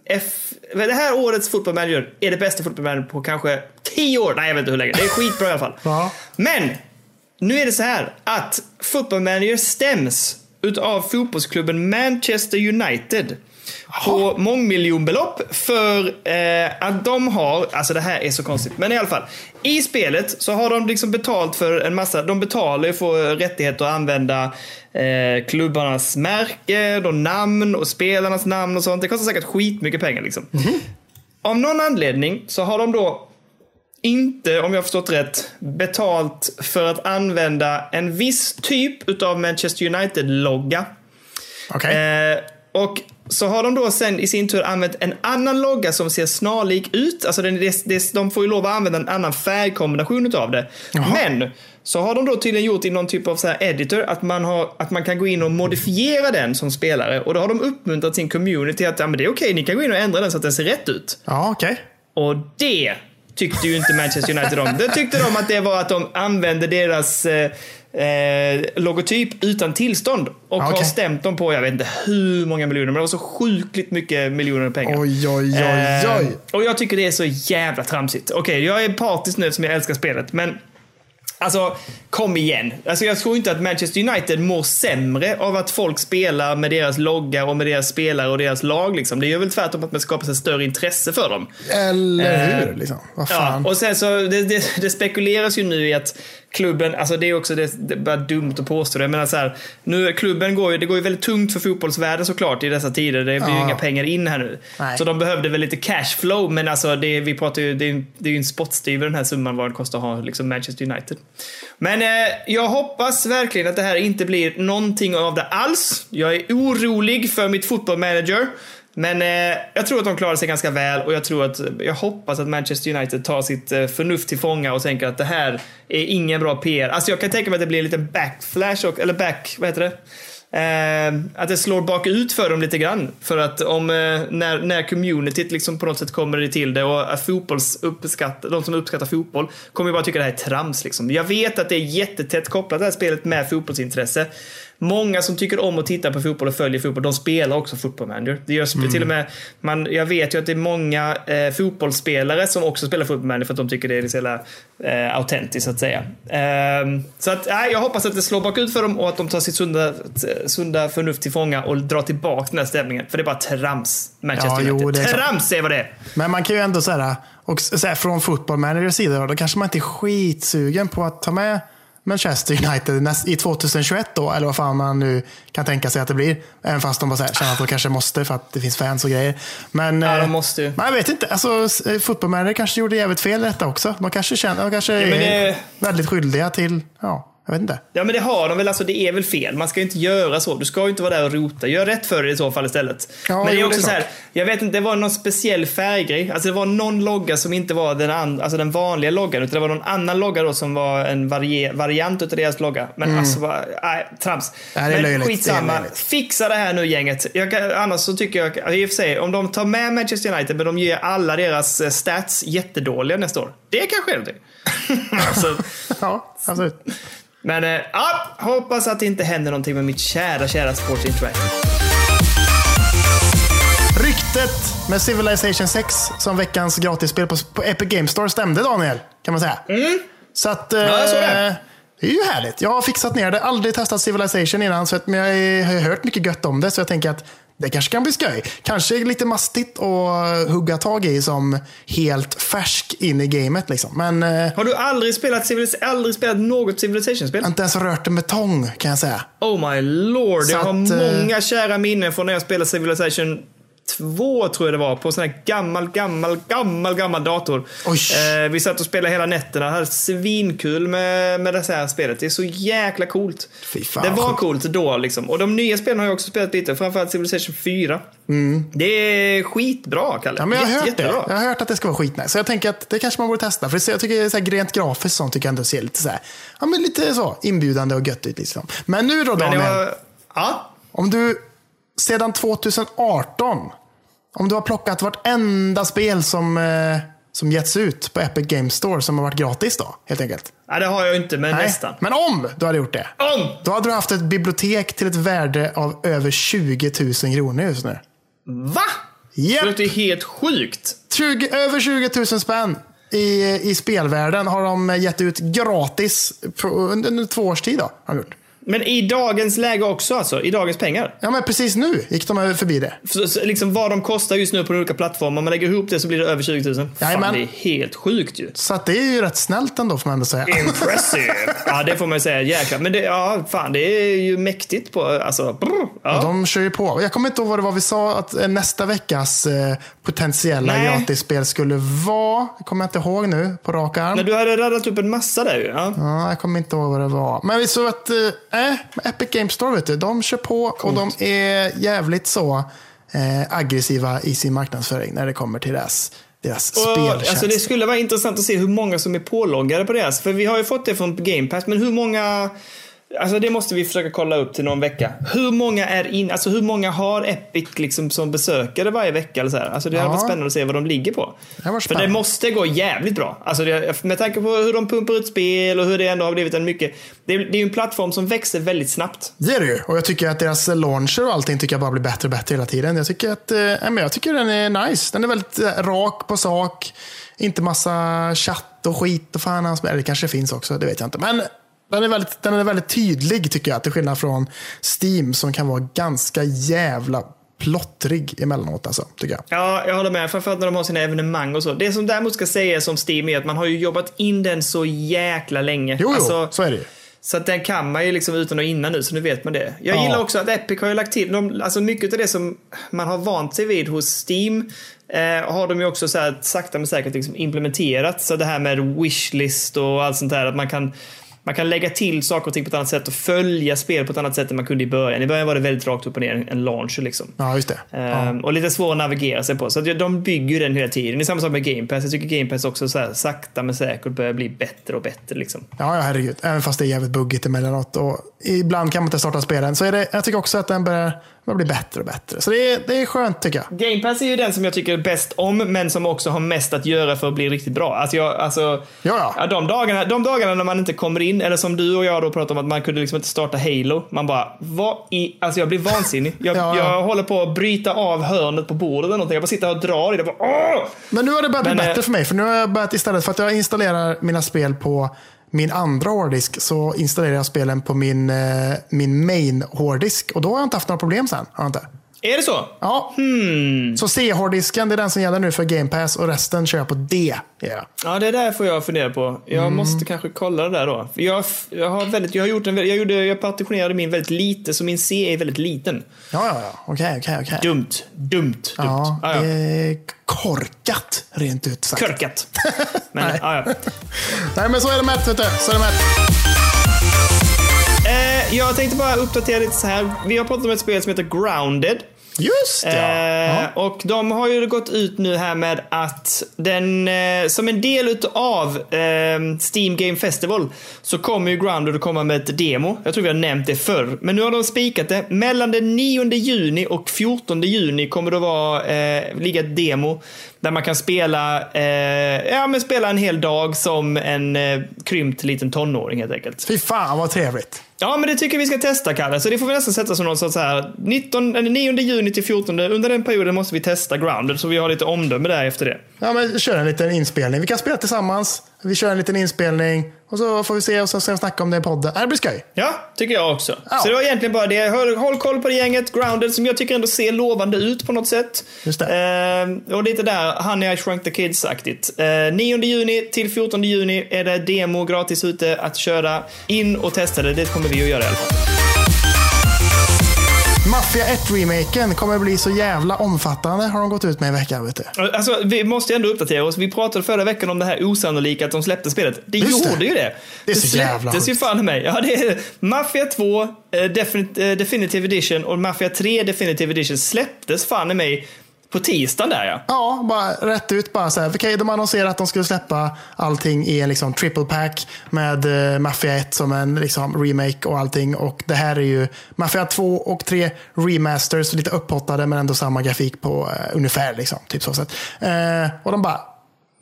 F, det här årets Football Manager är det bästa Football Manager på kanske 10 år. Nej, jag vet inte hur länge. Det är skitbra i alla fall. Ja. Men nu är det så här att Football Manager stäms utav fotbollsklubben Manchester United på mångmiljonbelopp för eh, att de har, alltså det här är så konstigt, men i alla fall. I spelet så har de liksom betalt för en massa, de betalar ju för rättigheter att använda eh, klubbarnas märke, och namn och spelarnas namn och sånt. Det kostar säkert skitmycket pengar liksom. Av någon anledning så har de då inte, om jag har förstått rätt, betalt för att använda en viss typ utav Manchester United-logga. Okej. Eh, och så har de då sen i sin tur använt en annan logga som ser snarlik ut. Alltså den, det, det, de får ju lov att använda en annan färgkombination utav det. Jaha. Men så har de då tydligen gjort i någon typ av så här editor att man, har, att man kan gå in och modifiera den som spelare. Och då har de uppmuntrat sin community att ja, men det är okej, ni kan gå in och ändra den så att den ser rätt ut. Ja, okej. Och det tyckte ju inte Manchester United om. Det tyckte de att det var att de använde deras eh, eh, logotyp utan tillstånd. Och har Okej. stämt dem på, jag vet inte hur många miljoner, men det var så sjukligt mycket miljoner pengar. Oj, oj, oj, Eh, oj. och jag tycker det är så jävla tramsigt. Okej, jag är partisk nu som jag älskar spelet, men Alltså, kom igen. Alltså, jag tror inte att Manchester United mår sämre av att folk spelar med deras logga och med deras spelare och deras lag. Liksom. Det gör väl tvärtom att man skapar sig ett större intresse för dem. Eller Eh, hur? Liksom. Vad Ja, fan. och sen så, det, det, det spekuleras ju nu i att klubben, alltså det är också det, det är bara dumt att påstå det, men så här, nu, klubben går ju, det går ju väldigt tungt för fotbollsvärlden såklart i dessa tider. Det blir ju Ja. inga pengar in här nu. Nej. Så de behövde väl lite cash flow, men alltså det, vi pratar ju, det, är, ju- det är ju en spottstyver den här summan vad det kostar att ha liksom Manchester United. Men eh, jag hoppas verkligen att det här inte blir någonting av det alls. Jag är orolig för mitt fotbollmanager. Men eh, jag tror att de klarar sig ganska väl och jag tror att, jag hoppas att Manchester United tar sitt eh, förnuft till fånga och tänker att det här är ingen bra PR. Alltså jag kan tänka mig att det blir en liten backflash, och, eller back, vad heter det? Eh, att det slår bakut för dem lite grann. För att om, eh, när, när communityt liksom på något sätt kommer till det och att fotbolls uppskatt, de som uppskattar fotboll kommer ju bara tycka det här är trams. Liksom. Jag vet att det är jättetätt kopplat det här spelet med fotbollsintresse. många som tycker om att titta på fotboll och följer fotboll, de spelar också fotboll manager. Det görs Mm. till och med, man, jag vet ju att det är många eh, fotbollsspelare som också spelar fotboll manager för att de tycker det är så jävla eh, autentiskt så att säga. Ehm, så att, nej, jag hoppas att det slår bakut för dem och att de tar sitt sunda, sunda förnuft till fånga och drar tillbaka den här stämningen. För det är bara trams, Manchester Ja, jo, United. det är trams är vad det är. Men man kan ju ändå säga, och så från football managers sida, då, kanske man inte är skitsugen på att ta med Manchester United i 2021 då, eller vad fan man nu kan tänka sig att det blir. Även fast de bara här, känner att de kanske måste för att det finns fans och grejer. Men, Ja, de eh, måste ju. Men jag vet inte, alltså, eh, football manager kanske gjorde jävligt fel i detta också. De kanske, känner, de kanske men det- är väldigt skyldiga till, ja, jag vet inte. Ja men det har de väl, alltså det är väl fel. Man ska ju inte göra så. Du ska ju inte vara där och rota. Gör rätt för dig i så fall istället. Ja, men det är också det är så här, jag vet inte, det var någon speciell färggrej. Alltså det var någon logga som inte var den, an, alltså den vanliga loggan, utan det var någon annan logga då som var en varie, variant av deras logga. Men alltså, bara, nej, trams. Mm. det är men löjligt. skitsamma. Det är. Fixa det här nu gänget. Kan, annars så tycker jag, i och för sig, om de tar med Manchester United men de ger alla deras eh, stats jättedåliga nästa år. Det kanske är någonting. alltså, Ja, absolut. Men eh, ja, hoppas att det inte händer någonting med mitt kära, kära Sports Interact. Ryktet med Civilization 6 som veckans gratisspel på, på Epic Games Store stämde Daniel, kan man säga. Så att... Mm. jag såg det. eh, det är ju härligt. Jag har fixat ner det. Aldrig testat Civilization innan, så att, men jag har hört mycket gött om det. Så jag tänker att det kanske kan bli skoj. Kanske lite mastigt att hugga tag i som helt färsk in i gamet. Liksom. Men eh, Har du aldrig spelat, Civilis- aldrig spelat något Civilization-spel? inte ens rört en betong, kan jag säga. Oh my lord, Så jag har att, eh, många kära minnen från när jag spelade Civilization 2 tror jag det var, på sån här gammal, gammal, gammal, gammal dator. Eh, vi satt och spelade hela nätterna, hade svinkul med, med det här spelet. Det är så jäkla coolt. Det var coolt då liksom. Och de nya spelen har jag också spelat lite, framförallt Civilization 4. Det är skitbra, Kalle. Mm. Ja, men jag har hört det. Jag har hört att det ska vara skitnice. Så jag tänker att det kanske man borde testa. För jag tycker så här, rent grafiskt sånt tycker jag ändå ser lite så här, ja, men lite så inbjudande och gött ut. Liksom. Men nu då Daniel, var, ja, om du sedan 2018, om du har plockat vartenda spel som, eh, som getts ut på Epic Games Store som har varit gratis då, helt enkelt. nej, det har jag inte, men Nej. nästan. Men om du hade gjort det, Om! då hade du haft ett bibliotek till ett värde av över 20 000 kronor just nu. Va? Japp. Det låter helt sjukt. 20, över 20 000 spänn i, i spelvärlden har de gett ut gratis på, under, under två års tid. Då, har de gjort. Men i dagens läge också alltså? I dagens pengar? Ja, men precis nu gick de över förbi det. Så, så, liksom vad de kostar just nu på de olika plattformarna. Om man lägger ihop det så blir det över 20 000. Fan, Jajamän. det är helt sjukt ju. Så att det är ju rätt snällt ändå får man ändå säga. Impressive. ja, det får man ju säga. Jäklar. Men det, ja, fan, det är ju mäktigt på, alltså. Brr, ja. De kör ju på. Jag kommer inte ihåg vad det var vi sa att eh, nästa veckas eh, potentiella Nej. gratisspel skulle vara. Det kommer jag inte ihåg nu på rak arm. Men du hade radat upp en massa där ju. Ja. Ja, jag kommer inte ihåg vad det var. Men vi såg att eh, äh, Epic Games Store, vet du, de kör på och de är jävligt så eh, aggressiva i sin marknadsföring när det kommer till deras, deras Och, alltså, det skulle vara intressant att se hur många som är påloggade på deras. För vi har ju fått det från Game Pass, men hur många... Alltså det måste vi försöka kolla upp till någon vecka. Hur många är in, alltså hur många har Epic liksom som besökare varje vecka? Eller så här? Alltså det hade Ja. varit spännande att se vad de ligger på. Det För det måste gå jävligt bra. Alltså det, med tanke på hur de pumpar ut spel och hur det ändå har blivit en mycket... Det är, det är ju en plattform som växer väldigt snabbt. Det är det ju. Och jag tycker att deras launcher och allting tycker jag bara blir bättre och bättre hela tiden. Jag tycker att eh, jag tycker den är nice. Den är väldigt eh, rak på sak. Inte massa chatt och skit och fan hans Eller det kanske finns också, det vet jag inte. Men den är, väldigt, den är väldigt tydlig tycker jag. Till skillnad från Steam som kan vara ganska jävla plottrig emellanåt. Alltså, tycker jag. Ja, jag håller med. Framförallt när de har sina evenemang och så. Det som däremot ska sägas om Steam är att man har ju jobbat in den så jäkla länge. Jo, jo, Alltså, så är det ju. Så att den kan man ju liksom utan och innan nu, så nu vet man det. Jag Ja. gillar också att Epic har ju lagt till, de, alltså mycket av det som man har vant sig vid hos Steam eh, har de ju också så här, sakta men säkert liksom implementerat. Så det här med wishlist och allt sånt där, att man kan man kan lägga till saker och ting på ett annat sätt och följa spel på ett annat sätt än man kunde i början. I början var det väldigt rakt upp och ner, en launcher liksom. Ja, just det. Ehm, Och lite svår att navigera sig på. Så de bygger den hela tiden. Det är samma sak med Game Pass. Jag tycker Game Pass också så här, sakta men säkert börjar bli bättre och bättre. Liksom. Ja, ja, herregud. Även fast det är jävligt buggigt emellanåt. Och ibland kan man inte starta spelen. Så är det, jag tycker också att den börjar Det blir bättre och bättre. Så det är, det är skönt tycker jag. Game Pass är ju den som jag tycker bäst om, men som också har mest att göra för att bli riktigt bra. Alltså, jag, alltså Ja, ja. de, dagarna, de dagarna när man inte kommer in, eller som du och jag då pratade om att man kunde liksom inte starta Halo. Man bara, vad i... Alltså jag blir vansinnig. Jag, Ja, ja. jag håller på att bryta av hörnet på bordet eller någonting. Jag bara sitter och drar i det. Bara, Åh! Men nu har det börjat bli Men, eh, bättre för mig. För nu har jag börjat istället för att jag installerar mina spel på min andra hårddisk så installerar jag spelen på min, eh, min main hårddisk. Och då har jag inte haft några problem sen. Har jag inte? Är det så? Ja. Hmm. Så C-hårddisken det är den som gäller nu för Game Pass och resten kör jag på D. Ja. Ja, det där får jag fundera på. Jag Mm. måste kanske kolla det där då. Jag, jag har väldigt, jag har gjort en, jag gjorde, jag partitionerade min väldigt lite, så min C är väldigt liten. Ja, ja, ja. Okej, okej, okej. Dumt, dumt, dumt. Ja, Ja, ja. är korkat rent ut sagt. Körkat. Men, Nej. ja, ja. Nej, men så är det mätt, vet du. Så är det mätt. Eh, jag tänkte bara uppdatera lite så här. Vi har pratat om ett spel som heter Grounded. Just ja. Eh, och de har ju gått ut nu här med att den, eh, som en del utav eh, Steam Game Festival så kommer ju Grounded att komma med ett demo. Jag tror vi har nämnt det förr. Men nu har de spikat det. Mellan den 9 juni och 14 juni kommer det att vara, eh, ligga ett demo där man kan spela, eh, ja, men spela en hel dag som en eh, krympt liten tonåring helt enkelt. Fy fan vad trevligt. Ja, men det tycker vi ska testa, Kalle. Så det får vi nästan sätta som någon sorts så här 19, eller 9 juni till 14. Under den perioden måste vi testa Grounded, så vi har lite omdöme där efter det. Ja, men kör en liten inspelning. Vi kan spela tillsammans. Vi kör en liten inspelning och så får vi se och så ska vi snacka om det i podden. Det blir skoj. Ja, tycker jag också. Ja. Så det var egentligen bara det. Håll, håll koll på det gänget, Grounded, som jag tycker ändå ser lovande ut på något sätt. Just det. Eh, och lite där, Honey I Shrunk the Kids-aktigt. Eh, 9 juni till 14 juni är det demo gratis ute att köra. In och testa det, det kommer vi att göra i alla fall. Mafia 1-remaken kommer bli så jävla omfattande har de gått ut med i veckan. Vet du. Alltså, vi måste ändå uppdatera oss. Vi pratade förra veckan om det här osannolika att de släppte spelet. Det Just det. gjorde ju det. Det är så jävla släpptes ju fan mig. Ja, det är Mafia 2 eh, eh, Definitive Edition och Mafia 3 Definitive Edition släpptes fan i mig på tisdagen där ja. Ja, bara rätt ut bara så här. Okay, de annonserade att de skulle släppa allting i en liksom triple pack med eh, Mafia 1 som en liksom remake och allting. Och det här är ju Mafia 2 och 3 remasters, lite upphottade men ändå samma grafik på eh, ungefär liksom. Typ så sätt. Eh, och de bara,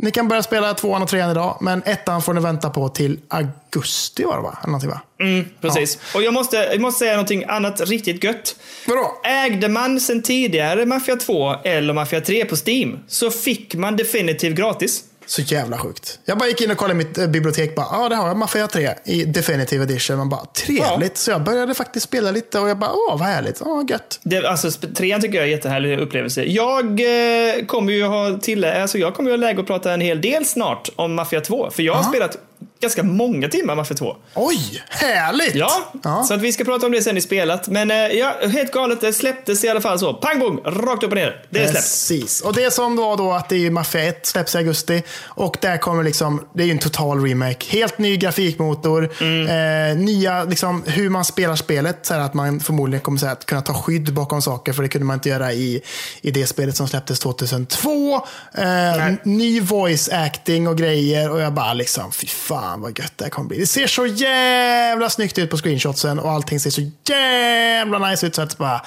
ni kan börja spela tvåan och trean idag, men ettan får ni vänta på till augusti var det va? Eller någonting va? Mm, precis. Och jag måste, jag måste säga någonting annat riktigt gött. Vadå? Ägde man sen tidigare Mafia 2 eller Mafia 3 på Steam så fick man Definitive gratis. Så jävla sjukt. Jag bara gick in och kollade mitt eh, bibliotek. Ja, ah, det har jag. Mafia 3 i Definitive Edition. Man bara, trevligt. Så jag började faktiskt spela lite och jag bara, åh vad härligt. Åh, gött. Det, alltså, trean tycker jag är en jättehärlig upplevelse. Jag eh, kommer ju ha till, alltså jag kommer ju ha läge att prata en hel del snart om Mafia 2. För jag har Aha. spelat ganska många timmar Mafia 2. Oj, härligt! Ja, ja. så att vi ska prata om det sen i spelat. Men eh, ja, helt galet, det släpptes i alla fall så. Pang bom, rakt upp och ner. Det är släppt. Precis. Och det som var då att det är Mafia 1 släpps i augusti. Och där kommer liksom, det är ju en total remake. Helt ny grafikmotor. Mm. Eh, nya, liksom hur man spelar spelet. Så att man förmodligen kommer så att kunna ta skydd bakom saker. För det kunde man inte göra i, i det spelet som släpptes 2002. Eh, ny voice acting och grejer. Och jag bara liksom, fy fan Fan vad gött det här kommer bli. Det ser så jävla snyggt ut på screenshotsen. Och allting ser så jävla nice ut. Så att bara,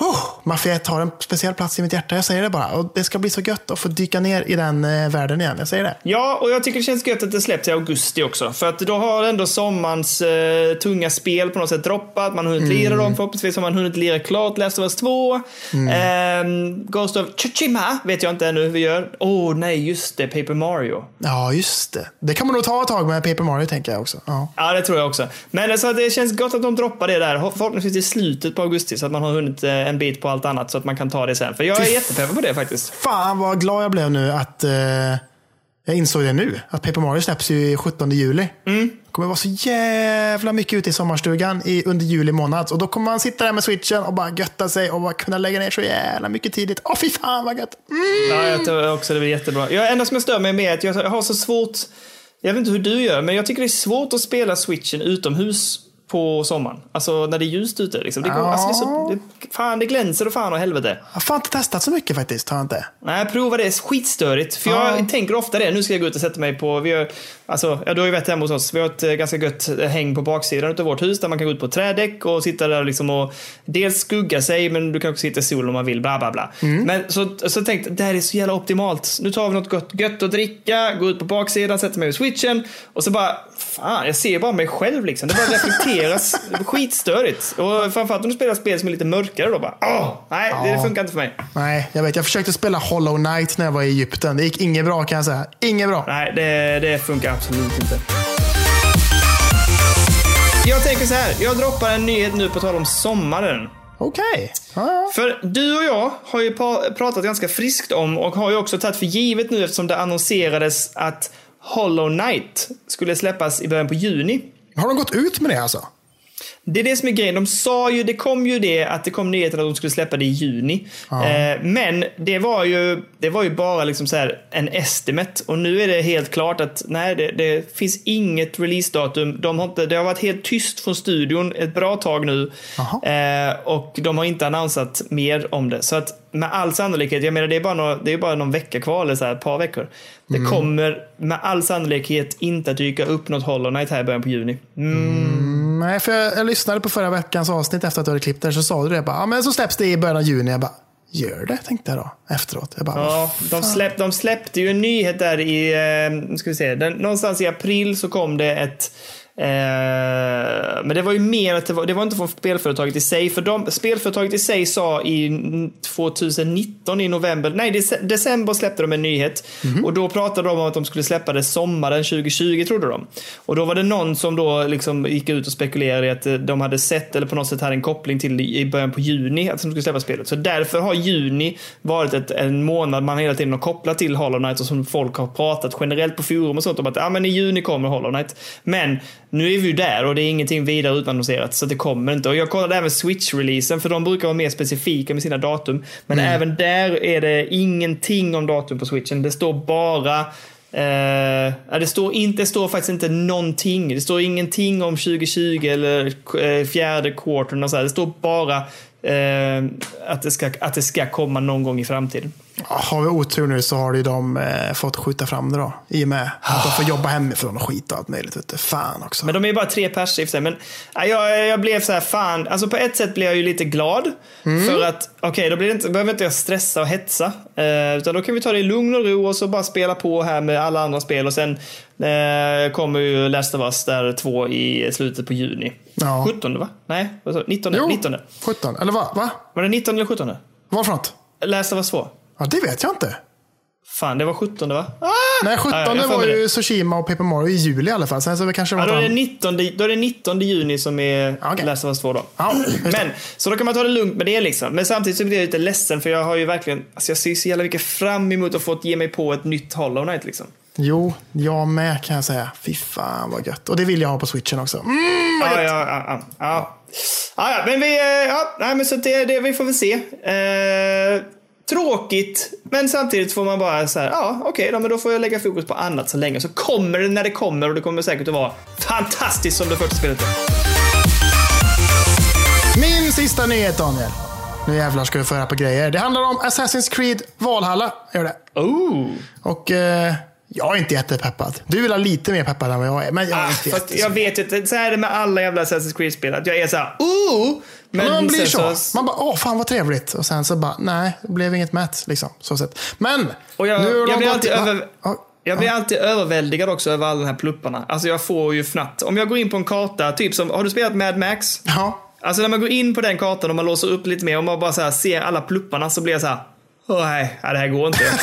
Oh, Mafia 1 har en speciell plats i mitt hjärta, jag säger det bara. Och det ska bli så gött att få dyka ner i den eh, världen igen, jag säger det. Ja, och jag tycker det känns gött att det släpps i augusti också. För att då har ändå sommarens eh, tunga spel på något sätt droppat. Man har hunnit lira dem. Förhoppningsvis har man hunnit lira klart Last of Us 2. Ehm, Ghost of Tsushima vet jag inte ännu hur vi gör. Åh oh, nej, just det. Paper Mario. Ja, just det. Det kan man nog ta ett tag med Paper Mario, tänker jag också. Ja. Ja, det tror jag också. Men alltså, det känns gott att de droppar det där. Förhoppningsvis i slutet på augusti så att man har hunnit eh, en bit på allt annat så att man kan ta det sen. För jag är jättepeppad på det faktiskt. Fan vad glad jag blev nu att eh, jag insåg det nu. Att Paper Mario släpps ju 17 juli. Mm. kommer vara så jävla mycket ute i sommarstugan i, under juli månad. Och då kommer man sitta där med switchen och bara götta sig och bara kunna lägga ner så jävla mycket tidigt. Åh fy fan vad gött! Mm. Ja, jag tror också det blir jättebra. Jag, enda som jag stör mig med är att jag har så svårt, jag vet inte hur du gör, men jag tycker det är svårt att spela switchen utomhus. På sommaren. Alltså när det är ljust ute. Liksom. Det går, Ja. alltså, det så, det, fan, det glänser och fan och helvete. Jag har fan inte testat så mycket faktiskt. Har jag inte. Nej, prova det. Skitstörigt. För jag Ja. tänker ofta det. Nu ska jag gå ut och sätta mig på... Vi har, alltså, ja, du har ju varit hemma hos oss. Vi har ett eh, ganska gött eh, häng på baksidan av vårt hus där man kan gå ut på trädäck och sitta där liksom och dels skugga sig, men du kan också sitta i sol om man vill. Bla, bla, bla. Men så, så tänkte jag, det här är så jävla optimalt. Nu tar vi något gott, gött att dricka, går ut på baksidan, sätter mig vid switchen och så bara, fan, jag ser bara mig själv liksom. Det bara reflekteras. Skitstörigt. Och framförallt om du spelar spel som är lite mörkare då bara, åh, nej, det Ja. funkar inte för mig. Nej, jag vet. Jag försökte spela Hollow Knight när jag var i Egypten. Det gick inget bra kan jag säga. Inget bra. Nej, det, det funkar absolut inte. Jag tänker så här, jag droppar en nyhet nu på tal om sommaren. Okej. Ja, ja. För du och jag har ju pratat ganska friskt om och har ju också tagit för givet nu eftersom det annonserades att Hollow Knight skulle släppas i början på juni. Har de gått ut med det alltså? Det är det som är grejen. De sa ju, det kom ju det att det kom nyheten att de skulle släppa det i juni. Eh, men det var ju, det var ju bara liksom så här en estimate och nu är det helt klart att nej, det, det finns inget releasedatum. De har inte, det har varit helt tyst från studion ett bra tag nu eh, och de har inte annonsat mer om det. Så att med all sannolikhet, jag menar det är bara, några, det är bara någon vecka kvar eller så här, ett par veckor. Det kommer med all sannolikhet inte att dyka upp något Hollow Knight här i början på juni. Mm. Nej, för jag, jag lyssnade på förra veckans avsnitt efter att du hade klippt det. Så sa du det. Bara, ja, men så släpps det i början av juni. Jag bara, gör det? Tänkte jag då. Efteråt. Jag bara, Ja, de, släpp, de släppte ju en nyhet där i, eh, ska vi se, den, någonstans i april så kom det ett men det var ju mer att det var, det var inte från spelföretaget i sig. För de, spelföretaget i sig sa i 2019 i november, nej dec- december släppte de en nyhet. Och då pratade de om att de skulle släppa det sommaren 2020 trodde de. Och då var det någon som då liksom gick ut och spekulerade i att eh, de hade sett eller på något sätt hade en koppling till i början på juni att de skulle släppa spelet. Så därför har juni varit ett, en månad man hela tiden har kopplat till Hollow Knight och som folk har pratat generellt på forum och sånt om att ah, men i juni kommer Hollow Knight. Men nu är vi ju där och det är ingenting vidare utannonserat så det kommer inte. Och jag kollade även Switch-releasen för de brukar vara mer specifika med sina datum. Men även där är det ingenting om datum på Switchen. Det står bara ja, det, står inte, det står faktiskt inte någonting. Det står ingenting om 2020 eller eh, fjärde quartern och så här. Det står bara eh, att, det ska, att det ska komma någon gång i framtiden. Har vi otur nu så har ju de eh, fått skjuta fram det då. I och med att de får jobba hemifrån och skit och allt möjligt. Vet du. Fan också. Men de är ju bara tre pers i sig. Men ja, jag, jag blev så här, fan. Alltså på ett sätt blev jag ju lite glad. För att, okej, då blir det inte, behöver inte jag stressa och hetsa. Eh, utan då kan vi ta det i lugn och ro och så bara spela på här med alla andra spel. Och sen eh, kommer ju Last of Us där två i slutet på juni. Ja. 17 va? Nej, vad sa du? 19? Jo, 19. 17. Eller vad? Va? Var det 19 eller 17? Vad för något? Last of Us 2? Ja, det vet jag inte. Fan, det var 17 va? Ah! Nej, 17 Ja, ja, var ju det. Tsushima och Paper Mario i juli i alla fall. Sen så det kanske Ja, var då, är det något 19, då är det 19 juni som är Okej. Last of Us 2 då. Ja, det. Men, så då kan man ta det lugnt med det liksom. Men samtidigt så blir jag lite ledsen för jag har ju verkligen, alltså jag ser så jävla mycket fram emot att få ge mig på ett nytt Hollow Knight liksom. Jo, jag med kan jag säga. Fy fan vad gött. Och det vill jag ha på switchen också. Mm, vad Ja, gött. ja, ja, ja, ja. Men vi, eh, ja, nej, men så det, det, vi får väl se. Eh, tråkigt, men samtidigt får man bara så här, ja, okej, då, men då får jag lägga fokus på annat så länge. Så kommer det när det kommer och det kommer säkert att vara fantastiskt som det första spelet. Min sista nyhet Daniel. Nu jävlar ska vi få höra på grejer. Det handlar om Assassin's Creed Valhalla. Gör det. Oh. Och eh, jag är inte jättepeppad. Du vill ha lite mer peppad än vad jag är. Men jag är Ah, inte fast jag vet ju så är det med alla jävla Assassin's Creed-spel. Att jag är så här, ooh! Men, Men man blir sen så. Man bara, åh fan vad trevligt. Och sen så bara, nej, det blev inget mätt. Liksom, så sett. Men, Och jag, nu de jag, blir alltid över, Ja, jag blir alltid överväldigad också över alla de här plupparna. Alltså jag får ju fnatt. Om jag går in på en karta, typ som, har du spelat Mad Max? Ja. Alltså när man går in på den kartan och man låser upp lite mer och man bara så här ser alla plupparna så blir jag så här. Åh nej, det här går inte. Jag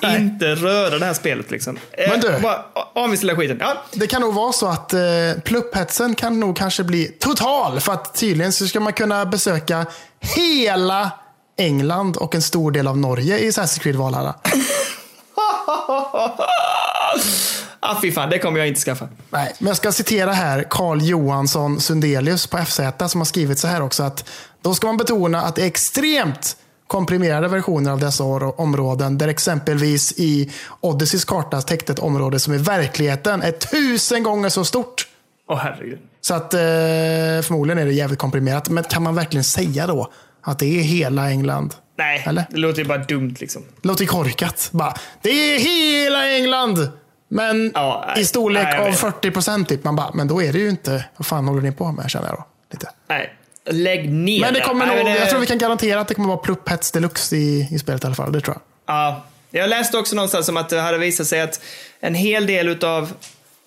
kan inte röra det här spelet liksom. Eh, Men du. Bara avinställa skiten. Ja. Det kan nog vara så att eh, plupphetsen kan nog kanske bli total. För att tydligen så ska man kunna besöka hela England och en stor del av Norge i Assassin's Creed Valhalla. ah, fy fan, det kommer jag inte skaffa. Nej, men jag ska citera här Carl Johansson Sundelius på FZ som har skrivit så här också att då ska man betona att det är extremt komprimerade versioner av dessa områden där exempelvis i Odysseys karta täckte ett område som i verkligheten är tusen gånger så stort. Åh herregud. Så att eh, förmodligen är det jävligt komprimerat. Men kan man verkligen säga då att det är hela England? Nej, Eller? det låter ju bara dumt liksom. Det låter korkat. Bara, det är hela England! Men Ja, nej. i storlek Nej, av vet. 40 procent typ. Man bara, men då är det ju inte, vad fan håller ni på med känner jag då. Lägg ner Men det kommer nog, det- jag tror vi kan garantera att det kommer vara plupphets deluxe i, i spelet i alla fall. Det tror jag. Ja, jag läste också någonstans om att det hade visat sig att en hel del utav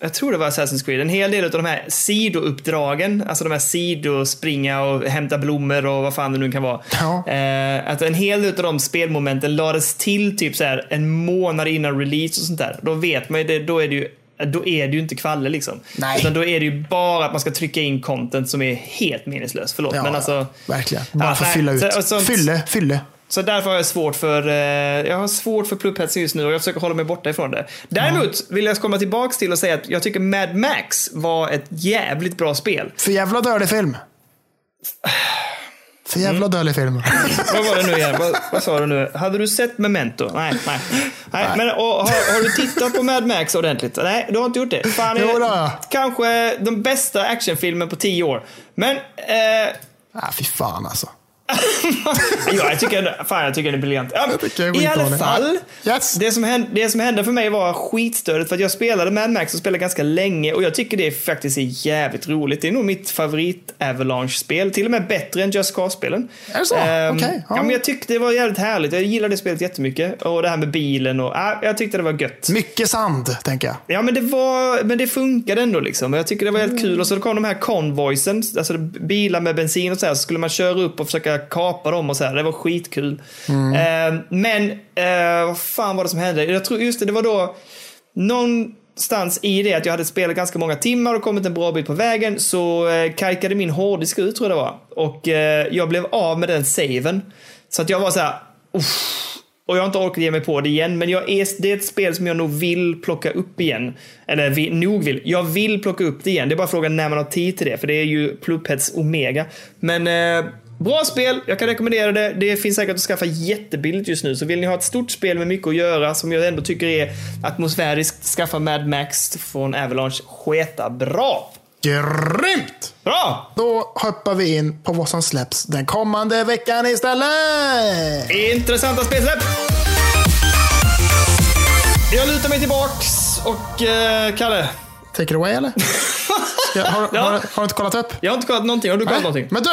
jag tror det var Assassin's Creed, en hel del av de här sidouppdragen, alltså de här sidospringa och hämta blommor och vad fan det nu kan vara. Ja. Eh, att en hel del av de spelmomenten lades till typ så här en månad innan release och sånt där. Då vet man ju det, då är det ju då är det ju inte kvalle liksom. Nej. Utan då är det ju bara att man ska trycka in content som är helt meningslöst. Förlåt, Ja, men alltså. verkligen. Bara Ja, för att fylla ut. så- sånt- Fylle, fylle. Så därför har jag svårt för, eh, jag har svårt för plupphetsen just nu och jag försöker hålla mig borta ifrån det. Däremot vill jag komma tillbaks till och säga att jag tycker Mad Max var ett jävligt bra spel. För jävla dålig film. För Mm. jävla dålig film. Vad var det nu igen? vad, vad sa du nu? Hade du sett Memento? Nej, nej. nej, Men, och, har, har du tittat på Mad Max ordentligt? Nej, du har inte gjort det. Fan, Jo då. kanske den bästa actionfilmen på tio år. Men eh, ah, fy fan alltså. ja, jag tycker, fan, jag tycker den är briljant. Ja, I alla fall, Yes. det, som hände, det som hände för mig var skitstörigt för att jag spelade Mad Max och spelade ganska länge och jag tycker det faktiskt är jävligt roligt. Det är nog mitt favorit Avalanche-spel, till och med bättre än Just Cause-spelen. Är det så? Ehm, Okej, ja. ja. men jag tyckte det var jävligt härligt. Jag gillade det spelet jättemycket. Och det här med bilen och, ja, jag tyckte det var gött. Mycket sand, tänker jag. Ja, men det var, men det funkade ändå liksom. Jag tycker det var helt kul. Och så kom de här convoysen, alltså bilar med bensin och så här, så skulle man köra upp och försöka kapa dem och så här. Det var skitkul. Eh, men, eh, vad fan var det som hände? Jag tror just det, det var då någonstans i det att jag hade spelat ganska många timmar och kommit en bra bit på vägen så eh, kajkade min hårddisk ut tror jag det var. Och eh, jag blev av med den saven. Så att jag var så här, "Uff." Och jag har inte orkat ge mig på det igen, men jag är, det är ett spel som jag nog vill plocka upp igen. Eller vi, nog vill. Jag vill plocka upp det igen. Det är bara frågan när man har tid till det, för det är ju Pluppheads Omega. Men eh, bra spel, jag kan rekommendera det. Det finns säkert att skaffa jättebilligt just nu, så vill ni ha ett stort spel med mycket att göra, som jag ändå tycker är atmosfäriskt, skaffa Mad Max från Avalanche. Sketa bra! Grymt! Bra! Då hoppar vi in på vad som släpps den kommande veckan istället. Intressanta spelsläpp! Jag lutar mig tillbaks och eh, Kalle, Take it away eller? Ska, har, har, Ja. har, du inte kollat upp? Jag har inte kollat någonting. Har du kollat någonting? Men du!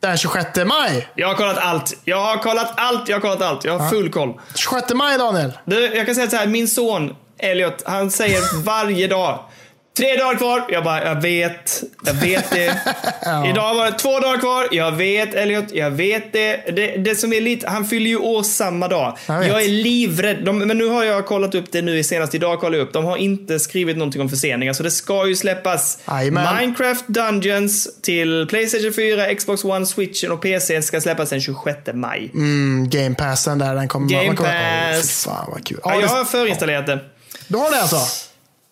Den 26 maj. Jag har kollat allt. Jag har kollat allt. Jag har kollat allt. Jag har full koll. 26 maj Daniel. Du, jag kan säga så här. Min son Elliot, han säger varje dag. Tre dagar kvar. Jag bara, jag vet. Jag vet det. Idag var det två dagar kvar. Jag vet Elliot. Jag vet det. Det, det som är lite, han fyller ju år samma dag. Jag. Jag är livrädd. De, men nu har jag kollat upp det nu senast idag. Kollade jag upp. De har inte skrivit någonting om förseningar. Så det ska ju släppas. Jajamän. Minecraft Dungeons till Playstation 4, Xbox One, Switchen och PC ska släppas den 26 maj. Mm, Game Passen där, den kommer Game man kommer- Pass. Fy fan vad kul. Ja, Ja, jag har förinstallerat det. du har det alltså?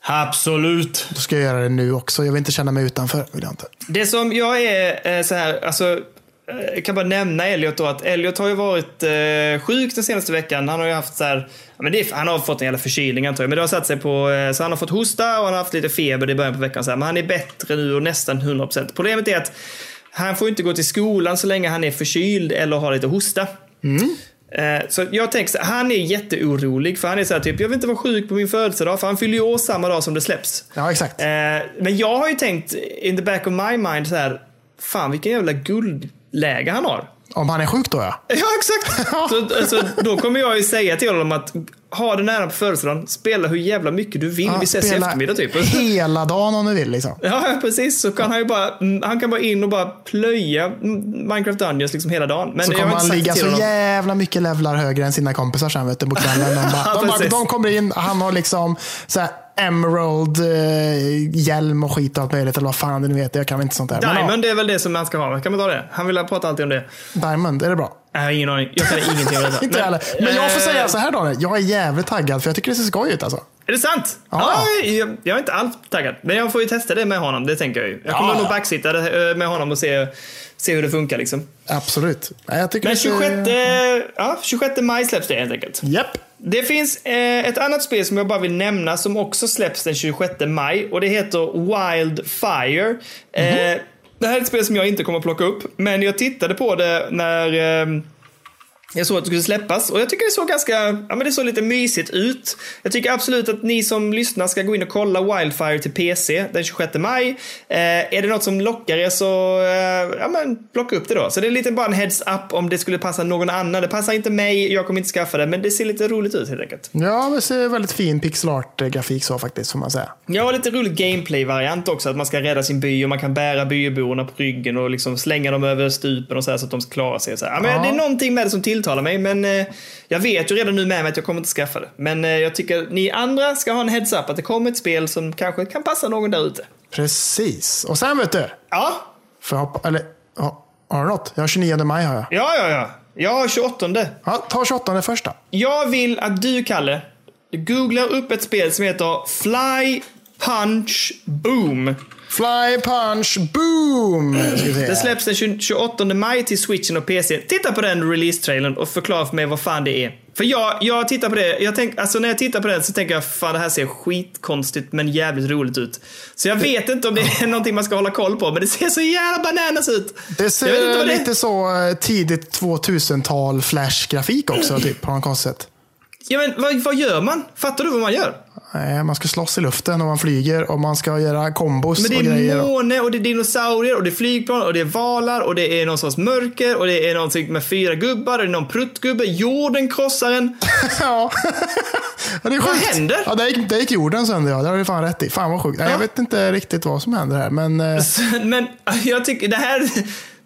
Absolut. Då ska jag göra det nu också. Jag vill inte känna mig utanför. Vill jag inte. Det som jag är eh, så här, alltså, eh, jag kan bara nämna Elliot då, att Elliot har ju varit eh, sjuk den senaste veckan. Han har ju haft så här, men är, han har fått en jävla förkylning antar jag, men det har satt sig på, eh, så han har fått hosta och han har haft lite feber i början på veckan. Så här, men han är bättre nu och nästan 100%. Problemet är att han får inte gå till skolan så länge han är förkyld eller har lite hosta. Eh, Så jag tänker så han är jätteorolig för han är så här typ, jag vill inte vara sjuk på min födelsedag för han fyller ju år samma dag som det släpps. Ja, exakt. Eh, men jag har ju tänkt in the back of my mind så här, fan vilken jävla guldläge han har. Om han är sjuk då ja. Ja, exakt. så, alltså, då kommer jag ju säga till honom att ha det nära på födelsedagen, spela hur jävla mycket du vill, ja vi ses i eftermiddag typ. Hela dagen om du vill liksom. Ja, precis. Så kan han ju bara, mm, han kan bara in och bara plöja Minecraft Dungeons liksom hela dagen. Men Så kommer han ligga så honom. jävla mycket levlar högre än sina kompisar sen vet du, på kvällen. De, bara, de, bara, precis. de kommer in, han har liksom så här Emerald eh, hjälm och skit och allt möjligt. Eller vad fan det nu heter. Jag kan inte sånt där. Men, Diamond är väl det som han ska ha. Kan man ta det? Han vill prata alltid om det. ja, Diamond, är det bra? Har ingen aning. Jag kan ingenting om detta. Inte jag heller. Men jag får eh, säga så här Daniel. Jag är jävligt taggad för jag tycker det ser skoj ut alltså. Är det sant? Ja. Ja. jag, jag är inte alls taggad. Men jag får ju testa det med honom, det tänker jag ju. Jag kommer Ja. nog backsitta det, med honom och se, se hur det funkar liksom. Absolut. Nej, Jag tycker Men det ser- 26, ja, 26 maj släpps det helt enkelt. Japp. Det finns eh, ett annat spel som jag bara vill nämna som också släpps den 26 maj och det heter Wildfire. Eh, det här är ett spel som jag inte kommer att plocka upp, men jag tittade på det när eh, jag såg att det skulle släppas och jag tycker det såg ganska, ja men det såg lite mysigt ut. Jag tycker absolut att ni som lyssnar ska gå in och kolla Wildfire till PC den 26 maj. Eh, är det något som lockar er så, eh, ja men plocka upp det då. Så det är lite bara en heads up om det skulle passa någon annan. Det passar inte mig, jag kommer inte skaffa det, men det ser lite roligt ut helt enkelt. Ja, det ser väldigt fin pixel art-grafik så faktiskt, får man säga. Ja, och lite rolig gameplay-variant också. Att man ska rädda sin by och man kan bära byborna på ryggen och liksom slänga dem över stupen och så, här, så att de ska klara sig. Så här. Ja, men Ja. Det är någonting med det som tilltalar mig, men eh, jag vet ju redan nu med mig att jag kommer inte skaffa det. Men eh, jag tycker ni andra ska ha en heads-up att det kommer ett spel som kanske kan passa någon där ute. Precis. Och sen vet du, Ja, jag hoppa, eller ja, har du något? Jag har 29 maj har jag. ja, ja, ja. Jag har 28. Ja, ta 28 först då. Jag vill att du, Kalle, googlar upp ett spel som heter Fly Punch Boom. Fly punch boom! Det släpps den 20 28 maj till switchen och PC. Titta på den release-trailern och förklara för mig vad fan det är. För jag, jag tittar på det, jag tänk, alltså när jag tittar på den så tänker jag fan det här ser skitkonstigt men jävligt roligt ut. Så jag vet inte om det är någonting man ska hålla koll på men det ser så jävla bananas ut. Det ser vad det lite så eh, tidigt 2000-tal flash-grafik också, typ, på något konstigt sätt. Ja men vad, vad gör man? Fattar du vad man gör? Nej, Man ska slåss i luften och man flyger och man ska göra kombos Men det och är grejer. måne och det är dinosaurier och det är flygplan och det är valar och det är någon sorts mörker och det är någonting med fyra gubbar och det är någon pruttgubbe. Jorden krossar en. ja. ja, det är Vad sjukt. händer? Ja, där gick, där gick jorden sönder, ja. Det har du fan rätt i. Fan vad sjukt. Nej, Jag Ja. vet inte riktigt vad som händer här, men... eh, Men jag tycker det här,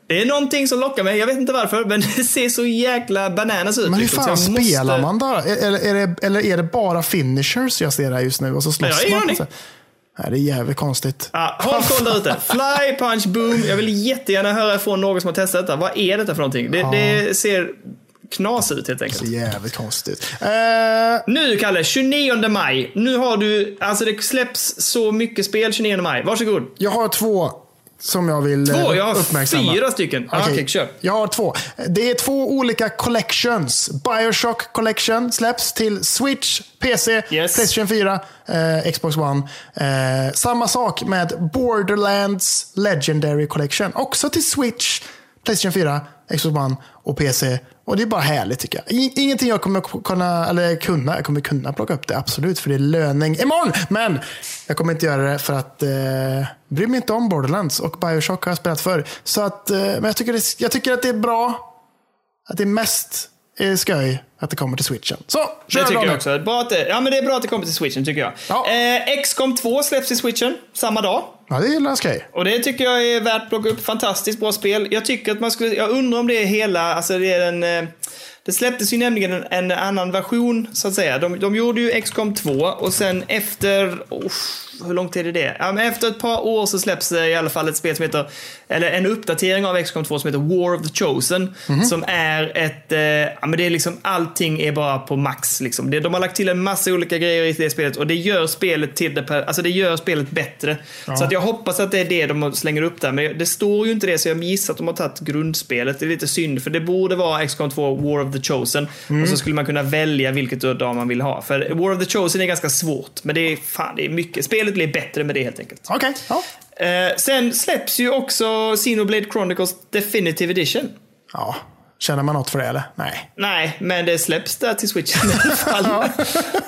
det är någonting som lockar mig. Jag vet inte varför, men det ser så jäkla bananas ut. Men hur liksom, fan måste- spelar man då? Eller, är det, eller är det bara finishers jag ser här just nu och så slåss Jag man? Nej, det är jävligt konstigt. Ja, håll koll där ute. Fly, punch, boom. Jag vill jättegärna höra från någon som har testat detta. Vad är detta för någonting? Det, det ser knas ut helt Det enkelt. är jävligt konstigt. Eh, Nu Kalle, 29 maj. Nu har du, alltså det släpps så mycket spel 29 maj. Varsågod. jag har två som jag vill Två, eh, jag har uppmärksamma. fyra stycken. Ja, Okej, Okej, kör. Jag har två. Det är två olika collections. Bioshock Collection släpps till Switch, PC, Yes. Playstation 4, eh, Xbox One. Eh, samma sak med Borderlands Legendary Collection. Också till Switch, Playstation 4, Xbox One och PC. Och det är bara härligt tycker jag. Ingenting jag kommer kunna, eller kunna, jag kommer kunna plocka upp det absolut, för det är löning imorgon. Men jag kommer inte göra det för att eh, bry mig inte om Borderlands och Bioshock har jag spelat för. Så att, eh, men jag tycker, det, jag tycker att det är bra. Att det är mest eh, skoj att det kommer till switchen. Så, kör Det tycker jag också. Bra att det, ja, men det är bra att det kommer till switchen tycker jag. Ja. Eh, XCOM 2 släpps i switchen samma dag. Ja, det gillar jag skoj. Och det tycker jag är värt att plocka upp. Fantastiskt bra spel. Jag tycker att man skulle, jag undrar om det är hela, alltså det är en, eh, det släpptes ju nämligen en, en annan version så att säga. De, de gjorde ju XCOM 2 och sen efter, oh, hur lång tid är det? Ja, men efter ett par år så släpps det i alla fall ett spel som heter, eller en uppdatering av XCOM 2 som heter War of the Chosen. Som är ett, eh, ja men det är liksom allting är bara på max liksom. Det, de har lagt till en massa olika grejer i det spelet och det gör spelet till det, alltså det gör spelet bättre. Så att jag hoppas att det är det de slänger upp där. Men det står ju inte det så jag gissar att de har tagit grundspelet. Det är lite synd för det borde vara XCOM 2 War of the Chosen. Och så skulle man kunna välja vilket av man vill ha. För War of the Chosen är ganska svårt. Men det är fan, det är mycket. Spelet blir bättre med det helt enkelt. Okej, ja. Eh, sen släpps ju också Xenoblade Chronicles Definitive Edition. ja. Känner man något för det eller? Nej. Nej, men det släpps där till switchen i alla fall.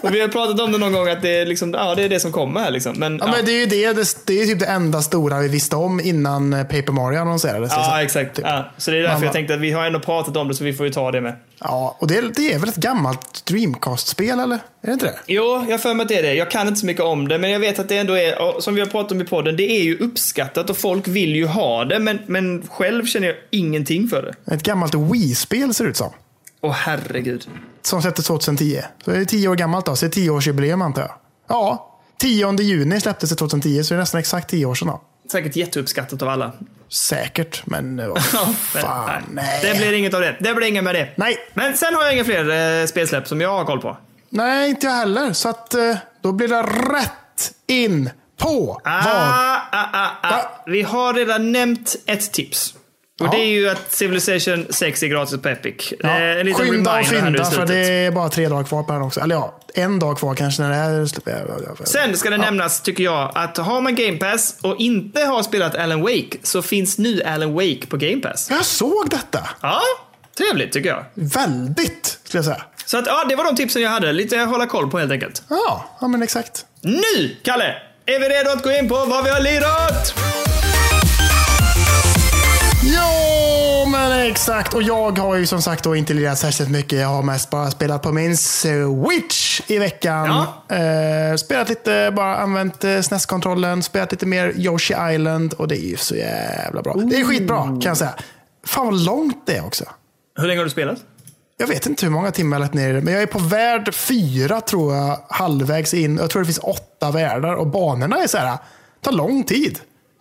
och vi har pratat om det någon gång att det är, liksom, ja, det, är det som kommer. Liksom. Men, Ja, ja. men det är ju det, det, det är typ det enda stora vi visste om innan eh, Paper Mario annonserades. liksom. Ja, exakt. Ja, så det är därför Man jag tänkte att vi har ändå pratat om det så vi får ju ta det med. Ja, och det, det är väl ett gammalt Dreamcast-spel eller? Är det inte det? Jo, jag har för mig att det är det. Jag kan inte så mycket om det, men jag vet att det ändå är, som vi har pratat om i podden, det är ju uppskattat och folk vill ju ha det, men, men själv känner jag ingenting för det. Ett gammalt Wii-spel ser det ut som. Åh herregud. Som släpptes 2010. Så det är tio år gammalt då, så det är tioårsjubileum antar jag. Ja, 10 juni släpptes det 2010, så det är nästan exakt tio år sedan då. Säkert jätteuppskattat av alla. Säkert, men vad Ja, fan, nej. Det blir inget av det. Det blir inget med det. Nej. Men sen har jag inga fler eh, spelsläpp som jag har koll på. Nej, inte jag heller. Så att eh, då blir det rätt in på vad? Ah, ah, ah, ah. Va? Vi har redan nämnt ett tips. Och Ja. det är ju att Civilization 6 är gratis på Epic. Ja. Eh, en liten Skynda och fynda för det är bara tre dagar kvar på den också. Eller ja, en dag kvar kanske när det här släpper. Sen ska det nämnas, tycker jag, att har man Game Pass och inte har spelat Alan Wake så finns nu Alan Wake på Game Pass. Jag såg detta. Ja, trevligt tycker jag. Väldigt, skulle jag säga. Så att, ja, det var de tipsen jag hade. Lite att hålla koll på helt enkelt. Ja, ja men exakt. Nu, Kalle, är vi redo att gå in på vad vi har lirat? Ja, men exakt. Och jag har ju som sagt då inte lirat särskilt mycket. Jag har mest bara spelat på min Switch i veckan. Eh, spelat lite, bara använt eh, SNES-kontrollen, spelat lite mer Yoshi Island och det är ju så jävla bra. Det är skitbra kan jag säga. Fan vad långt det är också. Hur länge har du spelat? Jag vet inte hur många timmar jag lagt ner men jag är på värld fyra tror jag, halvvägs in. Jag tror det finns åtta världar och banorna är så här, tar lång tid.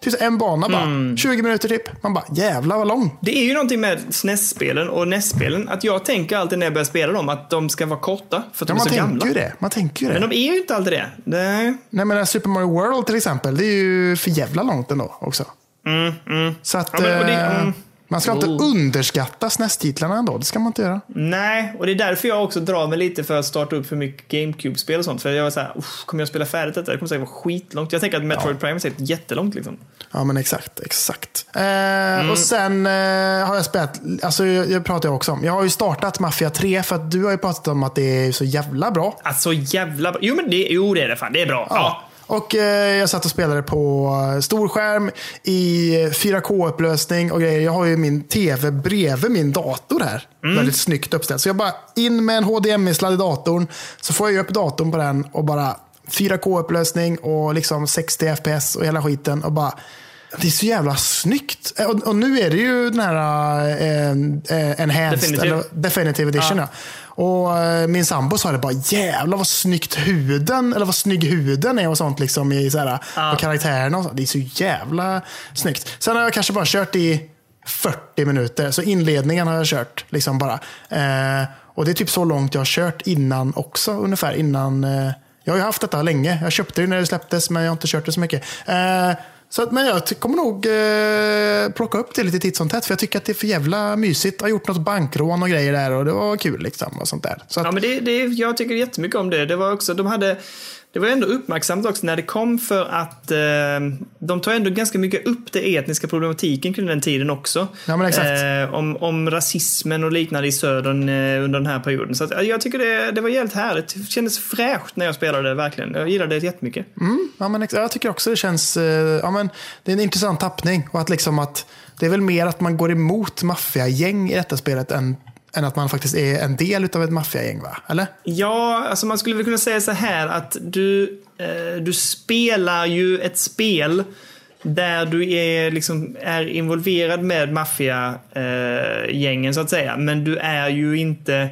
Så en bana bara, 20 minuter typ. Man bara, jävlar vad lång. Det är ju någonting med SNES-spelen och NES-spelen att jag tänker alltid när jag börjar spela dem att de ska vara korta för att Ja, de är så gamla. ju det. Man tänker ju det. Men de är ju inte alltid det. Nej. Nej, men Super Mario World till exempel, det är ju för jävla långt ändå också. Så att Ja, men- man ska inte Oh. underskatta SNES-titlarna ändå. Det ska man inte göra. Nej, och det är därför jag också drar mig lite för att starta upp för mycket GameCube-spel och sånt. För jag var såhär, "Uff, kommer jag spela färdigt detta? Det kommer säkert vara skitlångt. Jag tänker att Metroid Prime är säkert jättelångt liksom. Ja, men exakt. exakt. Eh, Mm. Och sen eh, har jag spelat, alltså jag, jag pratar ju också om, jag har ju startat Mafia 3 för att du har ju pratat om att det är så jävla bra. Alltså jävla bra. Jo, men det, jo, det är det fan. Det är bra. Ja. Och eh, jag satt och spelade på eh, storskärm i 4K-upplösning och grejer. Jag har ju min tv bredvid min dator här. Mm. Väldigt snyggt uppställt. Så jag bara in med en HDMI-sladd i datorn. Så får jag upp datorn på den och bara 4K-upplösning och liksom 60 FPS och hela skiten. Och bara, det är så jävla snyggt. Eh, Och, och nu är det ju den här eh, eh, Enhanced, Definitive. eller Definitive Edition. Ja. Och eh, min sambo sa det bara, jävlar vad snyggt huden, eller vad snygg huden är och sånt liksom i så här, Ja. på karaktärerna. Och så. Det är så jävla snyggt. Sen har jag kanske bara kört i 40 minuter, så inledningen har jag kört liksom bara. Eh, och det är typ så långt jag har kört innan också, ungefär innan. Eh, jag har ju haft detta länge. Jag köpte det när det släpptes, men jag har inte kört det så mycket. Eh, så att, men jag kommer nog eh, plocka upp det lite titt som tätt, för jag tycker att det är för jävla mysigt. Jag har gjort något bankrån och grejer där och det var kul. Liksom, och sånt där. Så att, Ja, men det, det, jag tycker jättemycket om det. Det var också, de hade, det var ändå uppmärksamt också när det kom för att eh, de tar ändå ganska mycket upp det etniska problematiken kring den tiden också. Ja. Eh, om, om rasismen och liknande i södern eh, under den här perioden. Så att, ja, jag tycker det, det var jävligt härligt. Det kändes fräscht när jag spelade, verkligen. Jag gillade det jättemycket. Ja, men jag tycker också det känns... eh, Ja, men det är en intressant tappning. Och att liksom att det är väl mer att man går emot maffiagäng i detta spelet än, än att man faktiskt är en del av ett maffiagäng, va? Eller? Ja, alltså man skulle väl kunna säga så här att du, eh, du spelar ju ett spel där du är, liksom, är involverad med maffiagängen eh, så att säga. Men du är ju inte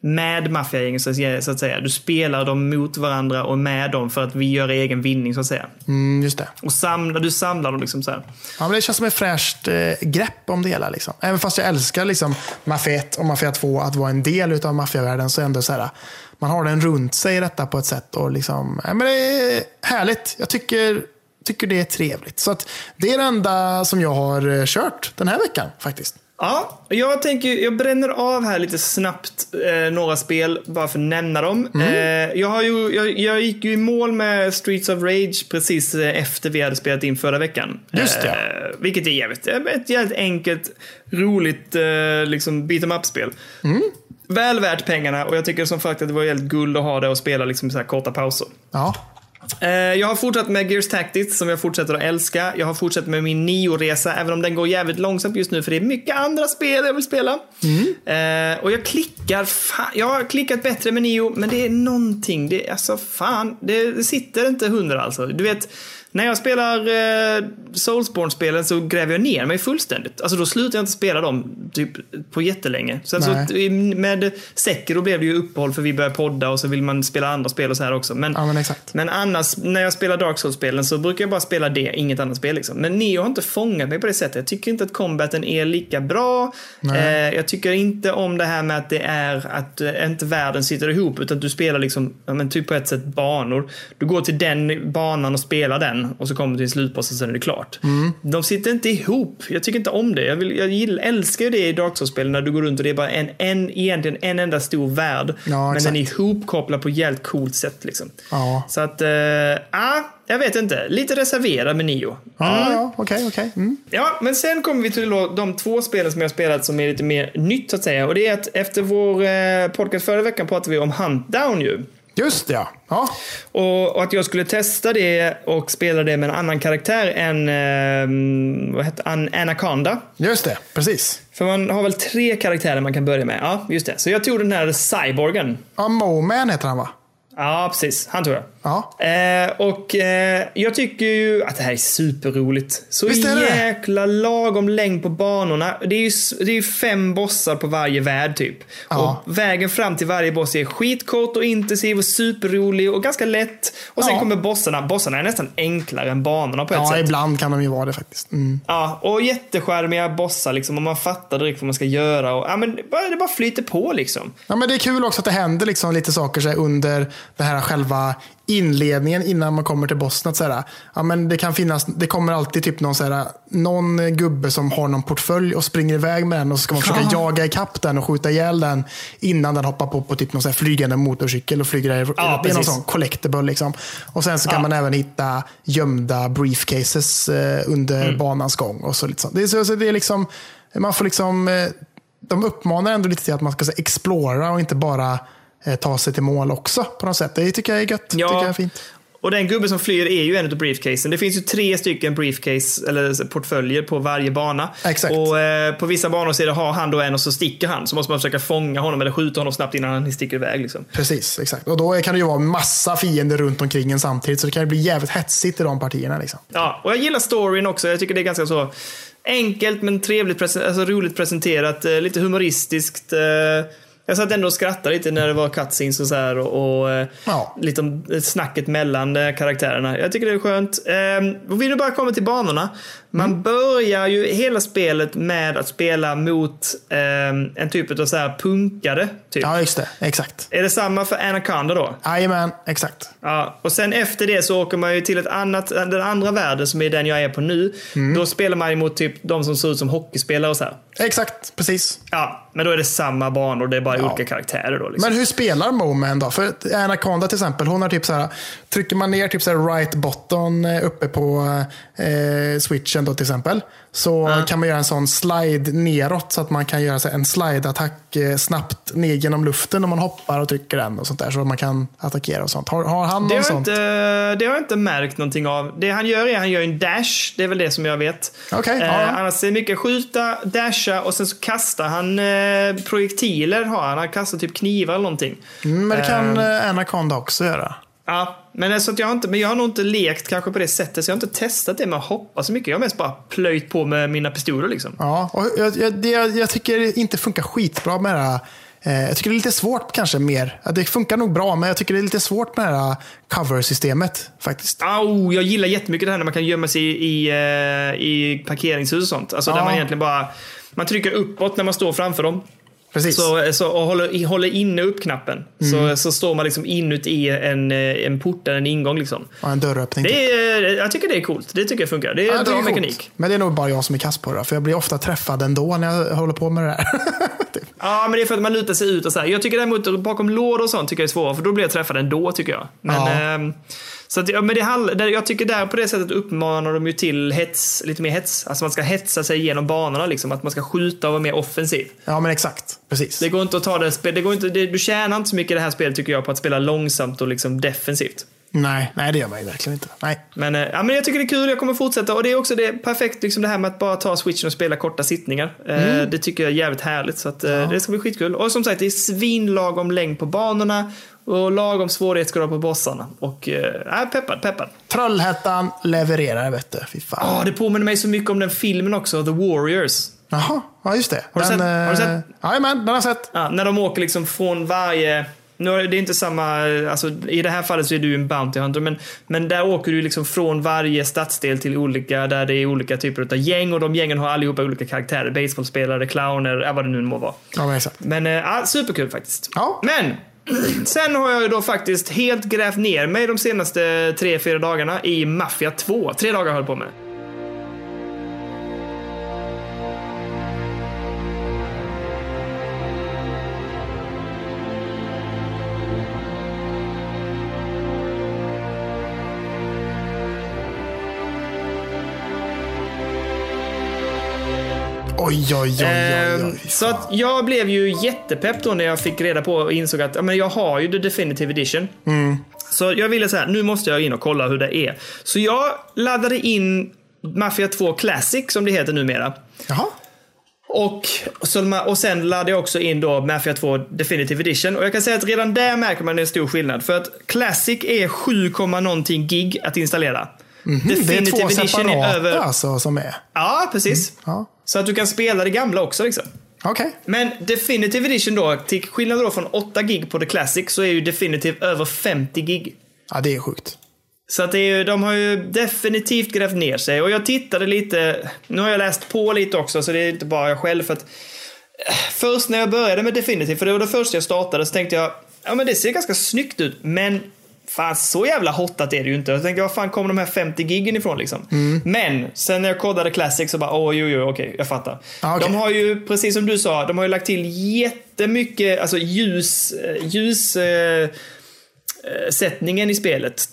med maffiagängen så att säga-. Du spelar dem mot varandra och med dem för att vi gör egen vinning så att säga. Mm, just det. Och samlar, du samlar dem liksom så här. Ja, men det känns som ett fräscht eh, grepp om det hela. Liksom. Även fast jag älskar liksom, Mafia 1 och Mafia 2 att vara en del av maffiavärlden så är ändå så här, man har den runt sig i detta på ett sätt. Och liksom, ja, men det är härligt. Jag tycker, tycker det är trevligt. Så att det är det enda som jag har eh, kört den här veckan faktiskt. Ja, jag tänker, jag bränner av här lite snabbt eh, några spel, bara för att nämna dem. Eh, jag, har ju, jag, jag gick ju i mål med Streets of Rage precis eh, efter vi hade spelat in förra veckan. Just det. Eh, vilket är jävligt, ett jävligt enkelt, roligt eh, liksom beat em up-spel. Väl värt pengarna och jag tycker som sagt att det var helt guld att ha det och spela liksom så här korta pauser. Ja, Eh, Jag har fortsatt med Gears Tactics som jag fortsätter att älska. Jag har fortsatt med min Nio-resa, även om den går jävligt långsamt just nu för det är mycket andra spel jag vill spela. Eh, och jag klickar, fa- jag har klickat bättre med Nio, men det är någonting, det är alltså fan, det, det sitter inte hundra alltså. Du vet, när jag spelar eh, Soulsborne-spelen så gräver jag ner mig fullständigt. Alltså då slutar jag inte spela dem typ på jättelänge. Sen så Nej. i- med Sekiro blev det ju uppehåll för vi började podda och så vill man spela andra spel och så här också. Men, ja men men annars när jag spelar Dark Souls-spelen så brukar jag bara spela det, inget annat spel liksom. Men Neo har inte fångat mig på det sättet. Jag tycker inte att combaten är lika bra. Eh, jag tycker inte om det här med att det är att eh, inte världen sitter ihop utan du spelar liksom, ja, men typ på ett sätt banor. Du går till den banan och spelar den och så kommer du till slutbossen och sen är det klart. Mm. De sitter inte ihop. Jag tycker inte om det. Jag, vill, jag gillar, älskar ju det i Dark Souls-spelen när du går runt och det är bara en, en, egentligen en enda stor värld. Ja, men den är ihopkopplad på ett jävligt coolt sätt liksom. Ja. Så att, ja, ah, jag vet inte. Lite reserverad med Nio. Ja, ja, okej, okej. Mm. Ja, men sen kommer vi till de två spelen som jag har spelat som är lite mer nytt så att säga. Och det är att efter vår eh, podcast förra veckan pratade vi om Huntdown ju. Just det, ja. ja. Och, och att jag skulle testa det och spela det med en annan karaktär än eh, vad heter, An Anaconda. Just det, precis. För man har väl tre karaktärer man kan börja med. Ja, just det. Så jag tog den här cyborgen. Ja, Moman heter han va? Ja, precis. Han tror jag. Ja. Eh, och eh, jag tycker ju att det här är superroligt. Så Visst är det jäkla lagom längd på banorna. Det är ju det är fem bossar på varje värld typ. Ja. Och vägen fram till varje boss är skitkort och intensiv och superrolig och ganska lätt. Och sen Ja. kommer bossarna. Bossarna är nästan enklare än banorna på ett Ja, sätt. ibland kan de ju vara det faktiskt. Mm. Ja, och jätteskärmiga bossar liksom och man fattar direkt vad man ska göra. Och, ja, men det, bara, det bara flyter på liksom. Ja, men det är kul också att det händer liksom lite saker så under det här själva inledningen innan man kommer till bossen. Att så här, ja, men det, kan finnas, det kommer alltid typ någon, så här, någon gubbe som har någon portfölj och springer iväg med den och så ska man försöka Ja. jaga ikapp den och skjuta ihjäl den innan den hoppar på, på typ någon så här flygande motorcykel och flyger. Ja, det är någon sån collectible. Liksom. Och sen så kan Ja. man även hitta gömda briefcases eh, under Mm. banans gång. Och så lite sånt. Det är, så, så det är liksom, man får liksom eh, de uppmanar ändå lite till att man ska så, här, explora och inte bara ta sig till mål också på något sätt. Det tycker jag är gött. Ja. tycker jag är fint. Och den gubben som flyr är ju en av briefcasen. Det finns ju tre stycken briefcase, eller portföljer på varje bana. Exakt. Och eh, på vissa banor så är det, har han då en och så sticker han. Så måste man försöka fånga honom eller skjuta honom snabbt innan han sticker iväg. Liksom. Precis, exakt. Och då kan det ju vara massa fiender runt omkring en samtidigt. Så det kan ju bli jävligt hetsigt i de partierna. Liksom. Ja, och jag gillar storyn också. Jag tycker det är ganska så enkelt men trevligt, alltså roligt presenterat. Eh, lite humoristiskt. Eh, jag satt ändå och skrattade lite när det var cutscenes och så här och, och eh, Ja. lite om snacket mellan eh, karaktärerna. Jag tycker det är skönt. Eh, och vi nu bara kommer till banorna. Man Mm. börjar ju hela spelet med att spela mot eh, en typ av så här punkare. Typ. Ja, just det. Exakt. Är det samma för Anaconda då? Jajamän, exakt. Ja, och sen efter det så åker man ju till ett annat, den andra världen som är den jag är på nu. Mm. Då spelar man ju mot typ de som ser ut som hockeyspelare och så här. Exakt, precis. Ja, men då är det samma banor, det är bara olika karaktärer då. Liksom. Men hur spelar Moman då? För Anaconda till exempel, hon har typ så här, trycker man ner typ så right button eh, uppe på eh, switchen då till exempel, så kan man göra en sån slide neråt så att man kan göra en slide-attack eh, snabbt ner genom luften om man hoppar och trycker den och sånt där så att man kan attackera och sånt. Har, har han det, jag sånt? inte, det har jag inte märkt någonting av. Det han gör är han gör en dash, det är väl det som jag vet. Ja, eh, ja. annars är det mycket skjuta, dasha och sen så kastar han eh, projektiler. Har han. han kastar typ knivar eller någonting. Mm, men det kan Ehm. eh, Anaconda också göra. Ja, men, alltså jag, har inte, men jag har nog inte lekt kanske på det sättet, så jag har inte testat det med att hoppa så mycket. Jag har mest bara plöjt på med mina pistoler liksom. Ja, och jag, jag, det, jag tycker det inte funkar skitbra med det här. Eh, jag tycker det är lite svårt kanske mer. Det funkar nog bra, men jag tycker det är lite svårt med det här cover-systemet faktiskt. Au, jag gillar jättemycket det här när man kan gömma sig i, i, eh, i parkeringshus och sånt. Alltså där Ja. man egentligen bara man trycker uppåt när man står framför dem. Precis. Så, så, och håller, håller inne upp-knappen. Mm. Så, så står man liksom inuti en, eh, en port eller en ingång. Liksom. Ja, en dörröppning. typ. Det är, jag tycker det är coolt. Det tycker jag funkar. Det är Ja, bra är mekanik. Men det är nog bara jag som är kass på det. För jag blir ofta träffad ändå när jag håller på med det här. Typ. Ja, men det är för att man lutar sig ut och så här. Jag tycker däremot bakom lådor och sånt tycker jag är svårare, för då blir jag träffad ändå tycker jag. Men, Ja. ehm, så att, men det jag tycker där på det sättet uppmanar de ju till hets, lite mer hets. Alltså man ska hetsa sig igenom banorna liksom. Att man ska skjuta och vara mer offensiv. Ja, men exakt. Precis. Det går inte att ta det, spel- det går inte, det, du tjänar inte så mycket i det här spelet tycker jag på att spela långsamt och liksom defensivt. Nej, nej, det gör man ju verkligen inte. Nej. Men, eh, ja, men jag tycker det är kul, jag kommer fortsätta. Och det är också det perfekt, liksom det här med att bara ta switchen och spela korta sittningar. Eh, Det tycker jag är jävligt härligt. Så att, eh, det ska bli skitkul. Och som sagt, det är svinlagom längd på banorna och lagom svårighetsgrad på bossarna. Och äh, peppad, peppad. Trollhättan levererar, vet du. Fy fan. Ah, det påminner mig så mycket om den filmen också, The Warriors. Jaha, ja just det. Har du sett- har du sett? eh, Jajamän, den har jag sett. Ja, när de åker liksom från varje Nu är det inte samma, alltså, i det här fallet så är du en Bounty Hunter, men, men där åker du liksom från varje stadsdel till olika, där det är olika typer av gäng och de gängen har allihopa olika karaktärer. Baseballspelare, clowner, vad det nu må vara. Ja, men exakt. Men äh, superkul faktiskt. Ja. Men sen har jag ju då faktiskt helt grävt ner mig de senaste tre, fyra dagarna i Mafia 2. Tre dagar har jag hållit på med. Oj, oj, oj, oj, Ehm, oj. Så att jag blev ju jättepepp då när jag fick reda på och insåg att men jag har ju The Definitive Edition. Så jag ville säga, nu måste jag in och kolla hur det är. Så jag laddade in Mafia 2 Classic som det heter numera. Jaha. Och, så, och sen laddade jag också in då Mafia 2 Definitive Edition. Och jag kan säga att redan där märker man en stor skillnad. För att Classic är 7, någonting gig att installera. Mhm, det är två Edition separata över... alltså som är. Ja, precis. Ja. Så att du kan spela det gamla också liksom. Okej. Men Definitive Edition då, till skillnad då från 8 gig på The Classic så är ju Definitive över 50 gig. Ja, det är sjukt. Så att det är de har ju definitivt grävt ner sig. Och jag tittade lite, nu har jag läst på lite också så det är inte bara jag själv. För att, först när jag började med Definitive, för det var det första jag startade, så tänkte jag, ja men det ser ganska snyggt ut, men Fan, så jävla hottat är det ju inte. Jag tänkte, var fan kommer de här 50 giggen ifrån liksom? Men sen när jag kodade Classic så bara, åh, jo, jo, okej, jag fattar. Ah, okej. De har ju, precis som du sa, de har ju lagt till jättemycket, alltså ljus, eh, ljus, eh, sättningen i spelet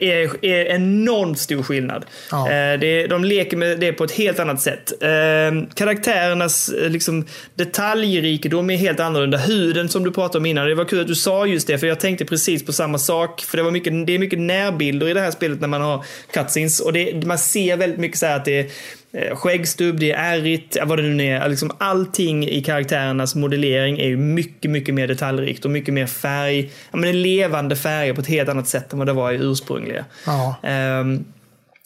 är, är enormt stor skillnad. Ja. Eh, det, de leker med det på ett helt annat sätt. Eh, karaktärernas eh, liksom, detaljrikedom är helt annorlunda. Huden som du pratade om innan, det var kul att du sa just det, för jag tänkte precis på samma sak. För det, var mycket, det är mycket närbilder i det här spelet när man har cutscenes. Och det, man ser väldigt mycket så att det är eh, skäggstubb, det är ärrigt, vad det nu är. Liksom allting i karaktärernas modellering är ju mycket, mycket mer detaljrikt och mycket mer färg. Ja, men det är levande färger på ett helt annat sätt än vad det var i ursprungliga. Ja. Ehm,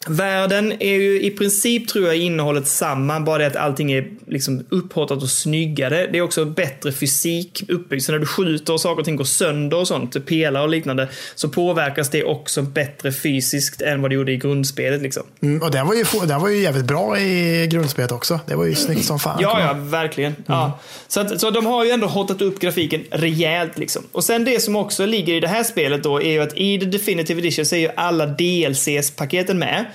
Världen är ju i princip tror jag innehållet samma, bara det att allting är liksom upphottat och snyggare. Det är också bättre fysik uppbyggt, så när du skjuter och saker och ting går sönder och sånt, pelare och liknande, så påverkas det också bättre fysiskt än vad det gjorde i grundspelet. Liksom. Mm, och den var, ju, den var ju jävligt bra i grundspelet också. Det var ju snyggt som fan. Ja, ja, verkligen. Ja. Så, att, så de har ju ändå hotat upp grafiken rejält. Liksom. Och sen det som också ligger i det här spelet då är ju att i The Definitive Edition så är ju alla DLCs-paketen med.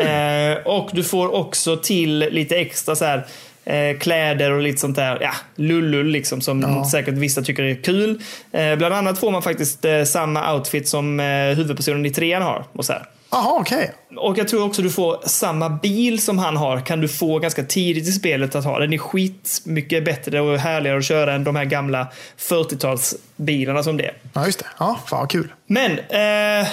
Eh, och du får också till lite extra så här eh, kläder och lite sånt där, ja, lullull liksom som säkert vissa tycker är kul. Eh, bland annat får man faktiskt samma outfit som huvudpersonen i trean har. Och så här. Jaha, okej. Och jag tror också du får samma bil som han har kan du få ganska tidigt i spelet att ha. Den är skit mycket bättre och härligare att köra än de här gamla 40-talsbilarna som det är. Ja, just det. Ja, fan vad kul. Men, eh,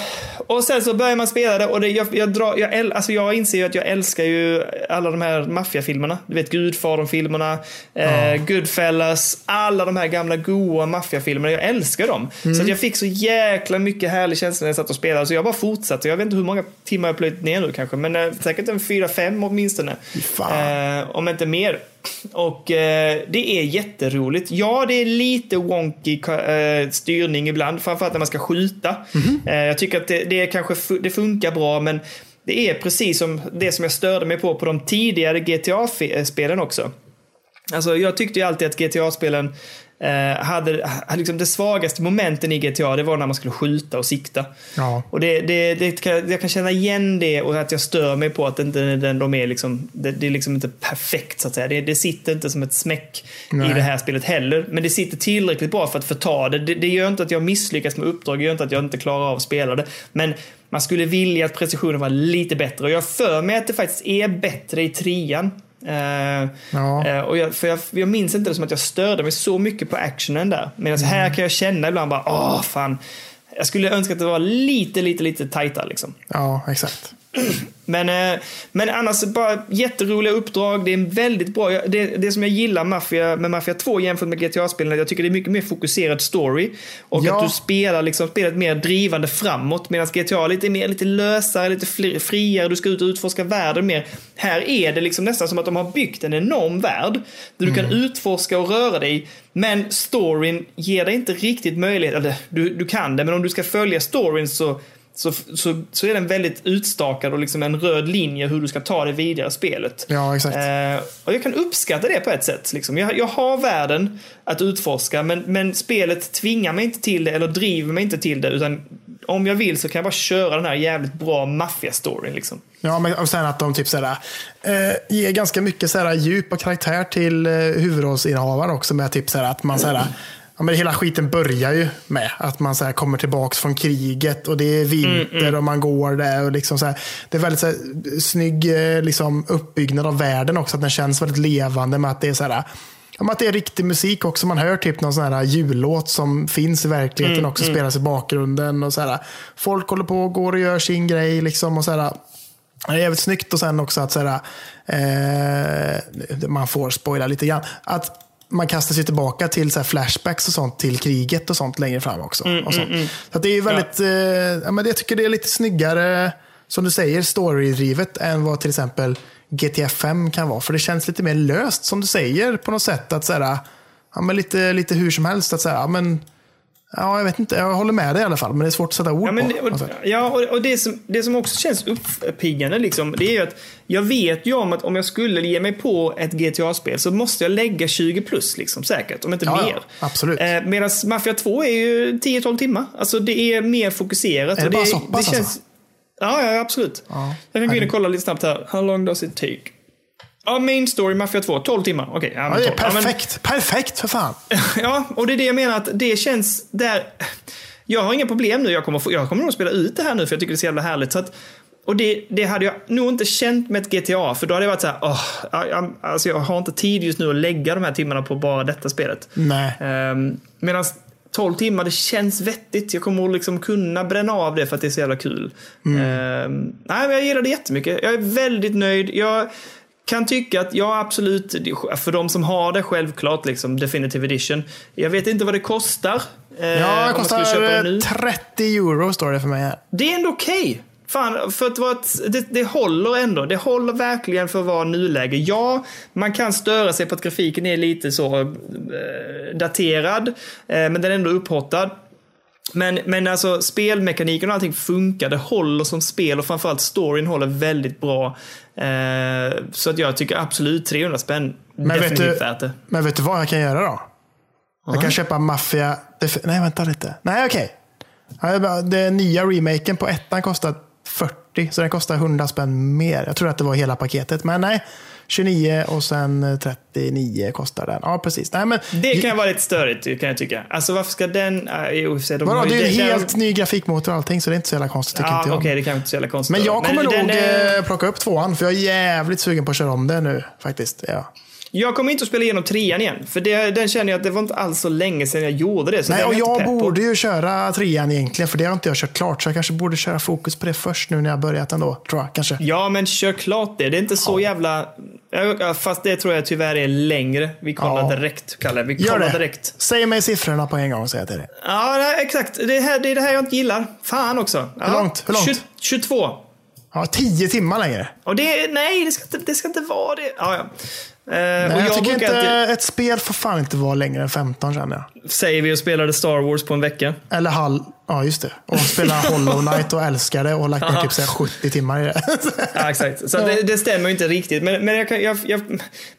och sen så börjar man spela det och det, jag, jag, drar, jag, äl, alltså jag inser ju att jag älskar ju alla de här maffiafilmerna. Du vet Gudfadern-filmerna, eh, Goodfellas, alla de här gamla goa maffiafilmerna. Jag älskar dem. Så att jag fick så jäkla mycket härlig känsla när jag satt och spelade. Så jag bara fortsatte. Jag vet inte hur många timmar jag plöjt ner nu kanske, men eh, säkert en fyra, fem åtminstone. fan. Eh, om inte mer. Och eh, det är jätteroligt. Ja, det är lite wonky eh, styrning ibland, framförallt när man ska skjuta. Eh, jag tycker att det, det, kanske det funkar bra, men det är precis som det som jag störde mig på på de tidigare GTA-spelen också. Alltså, jag tyckte ju alltid att GTA-spelen eh, hade, liksom det svagaste momenten i GTA, det var när man skulle skjuta och sikta. Ja. Och det, det, det kan, jag kan känna igen det och att jag stör mig på att inte den, de är liksom, det, det är liksom inte perfekt så att säga. Det, det sitter inte som ett smäck Nej. i det här spelet heller. Men det sitter tillräckligt bra för att förta det. det. Det gör inte att jag misslyckas med uppdrag, det gör inte att jag inte klarar av att spela det. Men man skulle vilja att precisionen var lite bättre. Och jag för mig att det faktiskt är bättre i trean. Eh, Ja. eh, och jag, för jag, jag minns inte det som att jag störde mig så mycket på actionen där. Medan här kan jag känna ibland bara, åh fan. Jag skulle önska att det var lite, lite, lite tajtare liksom. Ja, exakt. Men, eh, men annars bara jätteroliga uppdrag. Det är en väldigt bra, det, det som jag gillar Mafia, med Mafia 2 jämfört med GTA-spelen, jag tycker det är mycket mer fokuserad story. Och Ja. att du spelar liksom spelet mer drivande framåt. Medan GTA är lite mer lite lösare, lite fri- friare. Du ska ut och utforska världen mer. Här är det liksom nästan som att de har byggt en enorm värld. Där du kan utforska och röra dig. Men storyn ger dig inte riktigt möjlighet. Du, du kan det, men om du ska följa storyn så så, så, så är den väldigt utstakad och liksom en röd linje hur du ska ta dig vidare spelet. Ja, exakt. Eh, och jag kan uppskatta det på ett sätt. Liksom. Jag, jag har världen att utforska, men, men spelet tvingar mig inte till det eller driver mig inte till det. Utan om jag vill så kan jag bara köra den här jävligt bra maffia-storyn. Liksom. Ja, men och sen att de typ såhär, eh, ger ganska mycket såhär, djup och karaktär till eh, huvudrollsinnehavaren också. Med typ att man såhär, ja, men hela skiten börjar ju med att man såhär, kommer tillbaks från kriget och det är vinter och man går där. Och liksom såhär, det är väldigt såhär, snygg eh, liksom, uppbyggnad av världen också. Att den känns väldigt levande med att det är såhär, Ja, men att det är riktig musik också. Man hör typ någon sån här jullåt som finns i verkligheten också. Spelas i bakgrunden. Och så här, folk håller på och går och gör sin grej. Liksom, och så här, det är jävligt snyggt och sen också att så här, eh, man får spoila lite grann. Att man kastar sig tillbaka till så flashbacks och sånt till kriget och sånt längre fram också. och sånt. Så att det är väldigt, eh, ja, men jag tycker det är lite snyggare, som du säger, storydrivet än vad till exempel GTA 5 kan vara. För det känns lite mer löst, som du säger, på något sätt. att så här, ja, men lite, lite hur som helst. att så här, ja, men, Ja, jag vet inte. Jag håller med dig i alla fall, men det är svårt att sätta ord Ja, men, på. det- och, Alltså. ja, och, och det, som, det som också känns uppiggande liksom, det är ju att jag vet ju om att om jag skulle ge mig på ett GTA-spel så måste jag lägga 20 plus liksom, säkert, om inte Ja, ja, mer. absolut. Eh, Medan Mafia 2 är ju 10-12 timmar. Alltså det är mer fokuserat. Är det och bara så pass, alltså? Ja, ja, absolut. Ja. Jag kan gå in och kolla lite snabbt här. How long does it take? Ja, main story Mafia 2, 12 timmar. Okej, ja, Ja, det är 12. Ja, men- perfekt. Perfekt för fan. Ja, och det är det jag menar att det känns där. Jag har inga problem nu. Jag kommer, få, jag kommer nog spela ut det här nu för jag tycker det är så jävla härligt. Så att, och det, det hade jag nog inte känt med ett GTA, för då hade jag varit så här, åh, jag, alltså jag har inte tid just nu att lägga de här timmarna på bara detta spelet. Nej. Um, Medan 12 timmar, det känns vettigt. Jag kommer att liksom kunna bränna av det för att det är så jävla kul. Ehm, nej, men jag gillar det jättemycket. Jag är väldigt nöjd. Jag kan tycka att, ja absolut, för de som har det självklart, liksom, Definitive Edition. Jag vet inte vad det kostar. eh, Ja, det kostar det nu. eh, 30 euro står det för mig här. Det är ändå okej. Fan, för att vara ett, det, det håller ändå. Det håller verkligen för att vara nuläge. Ja, man kan störa sig på att grafiken är lite så eh, daterad, eh, men den är ändå upphottad. Men, men alltså spelmekaniken och allting funkar. Det håller som spel och framförallt storyn håller väldigt bra. Eh, så att jag tycker absolut 300 spänn. Men vet, definitivt du, värt det. men vet du vad jag kan göra då? Jag kan köpa Mafia... Nej, vänta lite. Nej, okej. Bara- Den nya remaken på ettan kostar 40, så den kostar 100 spänn mer. Jag tror att det var hela paketet, men nej. 29 och sen 39 kostar den. Ja, precis. Nej, men, Det kan vara lite störigt kan jag tycka. Alltså varför ska den... Jo, sig, de Vadå, ju- det är en den- helt ny grafikmotor och allting, så det är inte så jävla konstigt tycker Ja, inte okej, jag. det kanske inte är så jävla konstigt. Men jag kommer nog den är- eh, plocka upp tvåan, för jag är jävligt sugen på att köra om det nu faktiskt. Ja. Jag kommer inte att spela igenom trean igen. För det, den känner jag att det var inte alls så länge sedan jag gjorde det. Nej, och jag på. borde ju köra trean egentligen, för det har inte jag kört klart. Så jag kanske borde köra fokus på det först nu när jag börjat ändå, tror jag. Kanske. Ja, men kör klart det. Det är inte så jävla... Ja, Fast det tror jag tyvärr är längre. Vi kollar Ja. direkt, Kalle. Vi Gör kollar det. direkt. Säg mig siffrorna på en gång, säger jag till dig. Ja, exakt. Det, här, det är det här jag inte gillar. Fan också. Ja. Hur långt? Hur långt? 20, 22. Ja, tio timmar längre. Och det, nej, det ska, inte, det ska inte vara det. Ja, ja. Eh, Nej, jag, jag tycker inte, alltid, ett spel får fan inte vara längre än 15 känner jag. säger vi och spelade Star Wars på en vecka. Eller halv, ja just det. Och spela Hollow Knight och älskar det och har lagt ner typ så här 70 timmar i det. Ja, exakt. Så det, det stämmer ju inte riktigt. Men, men jag kan, jag, jag,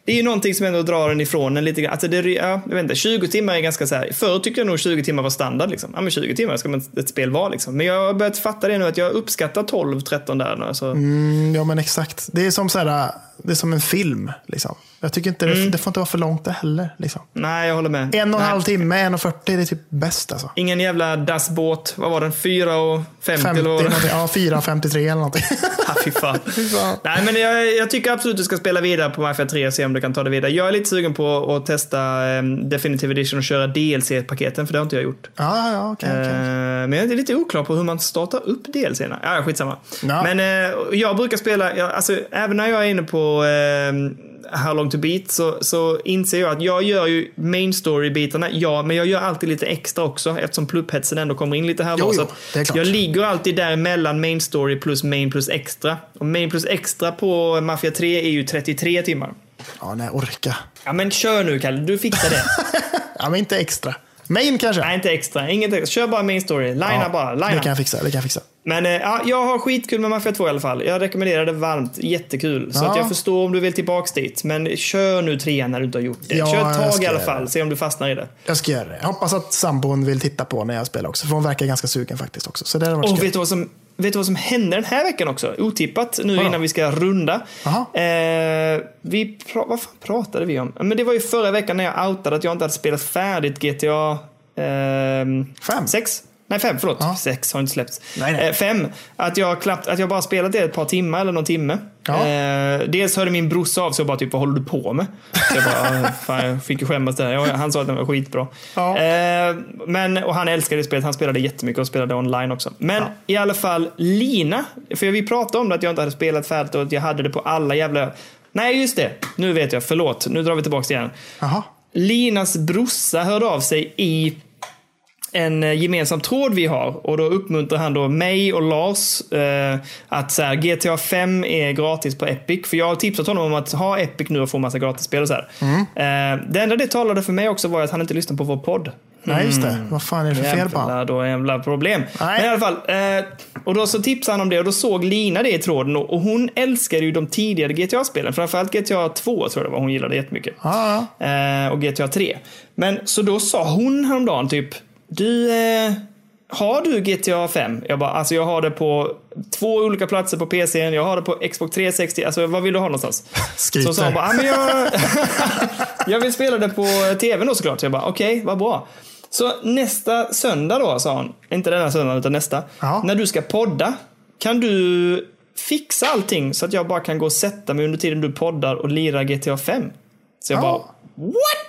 det är ju någonting som ändå drar en ifrån en lite grann. Alltså det, ja, jag vet inte, 20 timmar är ganska så här. Förr tyckte jag nog 20 timmar var standard. Liksom. Ja, men 20 timmar ska man, ett spel vara. Liksom. Men jag har börjat fatta det nu att jag uppskattar 12-13 där nu. Alltså, Mm, ja men exakt. Det är som så här, det är som en film. Liksom. Jag tycker inte det, Mm. det får inte vara för långt det heller. Liksom. Nej, jag håller med. En och en halv timme, en och 40, det är typ bäst alltså. Ingen jävla dassbåt. Vad var den? 4 och 50 50, eller vad ja, 4,53 eller någonting. Ah, fy fan. fan. Nej, men jag, jag tycker absolut du ska spela vidare på Mafia 3 och se om du kan ta det vidare. Jag är lite sugen på att testa um, Definitive Edition och köra DLC-paketen, för det har inte jag gjort. ja, ja, ja, okej. okej. Eh, Men jag är lite oklar på hur man startar upp DLC-erna. Ja, skitsamma. Ja. Men eh, jag brukar spela, jag, alltså, även när jag är inne på eh, How long to beat så, så inser jag att jag gör ju main story-bitarna, ja, men jag gör alltid lite extra också eftersom plupphetsen ändå kommer in lite här Jo, var. jo, Så klart. Jag ligger alltid där mellan main story plus main plus extra. Och main plus extra på Mafia 3 är ju 33 timmar. Ja, nej, orka. Ja, men kör nu Kalle, du fixar det. Ja, men inte extra. Main kanske? Nej, inte extra. Inget extra. Kör bara main story. Lina ja, bara. Lina. Det kan jag fixa. Det kan jag fixa. Men eh, ja, jag har skitkul med Mafia 2 i alla fall. Jag rekommenderar det varmt. Jättekul. Så Ja. att jag förstår om du vill tillbaks dit. Men kör nu trean när du inte har gjort det. Ja, kör ett tag i alla fall. Se om du fastnar i det. Jag ska göra det. Jag hoppas att sambon vill titta på när jag spelar också. För hon verkar ganska sugen faktiskt också. Så det varit Och vet du vad som Vet du vad som hände den här veckan också? Otippat nu Vadå? innan vi ska runda. Eh, vi vad fan pratade vi om? Men det var ju förra veckan när jag outade att jag inte hade spelat färdigt GTA ehm, Fem? 6. Nej, fem, förlåt. Ja. Sex har inte släppts. Nej, nej. Eh, fem. Att jag, klappt, att jag bara spelat det ett par timmar eller någon timme. Ja. Eh, dels hörde min brorsa av sig och bara typ, vad håller du på med? Så jag bara, "Ah, fan, jag fick ju skämmas där. Ja, Han sa att den var skitbra. Ja. Eh, men, och han älskade det spelet. Han spelade jättemycket och spelade online också. Men i alla fall, Lina. För vi pratade om det, att jag inte hade spelat färdigt och att jag hade det på alla jävla... Nej, just det. Nu vet jag. Förlåt. Nu drar vi tillbaka igen. Jaha. Linas brorsa hörde av sig i en eh, gemensam tråd vi har och då uppmuntrar han då mig och Lars eh, att så här, GTA 5 är gratis på Epic. För jag har tipsat honom om att ha Epic nu och få massa gratisspel och så här. Eh, det enda det talade för mig också var att han inte lyssnade på vår podd. Nej, just det. Vad fan är det för fel på honom? Då jävla problem. Nej. Men i alla fall. Eh, och då så tipsade han om det och då såg Lina det i tråden och, och hon älskade ju de tidigare GTA-spelen. Framförallt GTA 2 tror jag det var hon gillade jättemycket. Ja. Eh, och GTA 3. Men så då sa hon häromdagen typ, du, eh, har du GTA 5? Jag bara, alltså jag har det på två olika platser på PCn, jag har det på Xbox 360, alltså vad vill du ha någonstans? Skryter. Så sa hon bara, ah, men jag, jag vill spela det på tvn då såklart. Så jag bara, okej, vad bra. Så nästa söndag då, sa hon, inte denna söndag utan nästa, Ja. när du ska podda, kan du fixa allting så att jag bara kan gå och sätta mig under tiden du poddar och lira GTA 5? Så jag Ja. bara, what?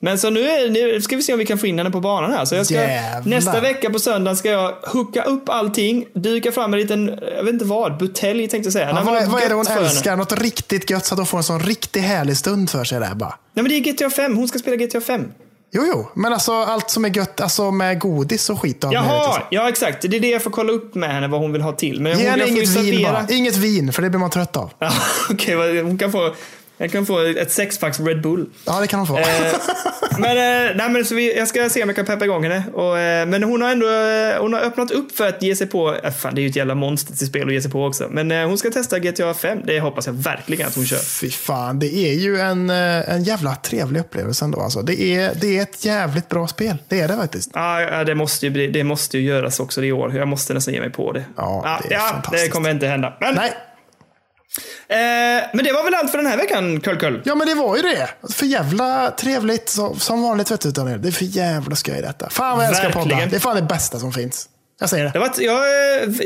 Men så nu, är, nu ska vi se om vi kan få in henne på banan här. Så jag ska, Jävlar. nästa vecka på söndag ska jag hooka upp allting, duka fram en liten, jag vet inte vad, butelj tänkte jag säga. Ja, Nej, vad, vad är det hon för henne. älskar? Något riktigt gött så att hon får en sån riktigt härlig stund för sig där bara. Nej men det är GTA 5, hon ska spela GTA 5. Jo, jo, men alltså allt som är gött, alltså med godis och skit. Jaha, ja exakt. Det är det jag får kolla upp med henne vad hon vill ha till. Men Ge henne inget vin bara. Inget vin, för det blir man trött av. Ja, Okej, vad- hon kan få, jag kan få ett sexpacks Red Bull. Ja, det kan hon få. Eh, men, eh, nej, men så vi, jag ska se om jag kan peppa igång henne. Och, eh, men hon har ändå eh, hon har öppnat upp för att ge sig på, eh, fan det är ju ett jävla monster till spel att ge sig på också. Men eh, hon ska testa GTA 5, det hoppas jag verkligen att hon kör. Fy fan, det är ju en, eh, en jävla trevlig upplevelse ändå. Alltså. Det, är, det är ett jävligt bra spel. Det är det faktiskt. Ja, ja, det måste, ju det måste ju göras också i år. Jag måste nästan ge mig på det. Ja, det är ja, fantastiskt. det kommer inte hända. Men, Nej, eh, men det var väl allt för den här veckan, Kull Kull? ja men det var ju det. För jävla trevligt. Så, som vanligt vet du, Daniel. Det är för jävla skoj detta. Fan vad jag älskar podda. Verkligen. Det är fan det bästa som finns. Jag säger det. Det var, jag,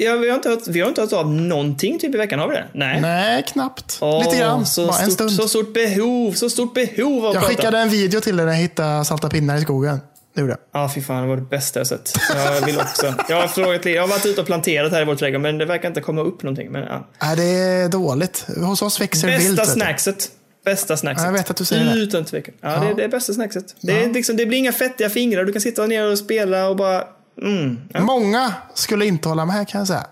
jag, vi, har inte hört, vi har inte hört av någonting typ i veckan, har vi det? Nej. Nej, knappt. Åh, Lite grann. Så Bara en stort, stund. så stort behov, så stort behov av Jag prata. skickade en video till dig när jag hittade salta pinnar i skogen. Det gjorde jag. Ja, fy fan, det var det bästa jag sett. Jag vill också. Jag har, frågat, jag har varit ute och planterat här i vår trädgård, men det verkar inte komma upp någonting. Men, ja. Nej, det är dåligt. Hos oss växer det vilt. Bästa snackset. Bästa snackset. Ja, jag vet att du säger det. Utan tvekan. Ja, Ja. Det, är det är bästa snackset. Det, är liksom, det blir inga fettiga fingrar. Du kan sitta ner och spela och bara... Mm. Ja. Många skulle inte hålla med kan jag säga.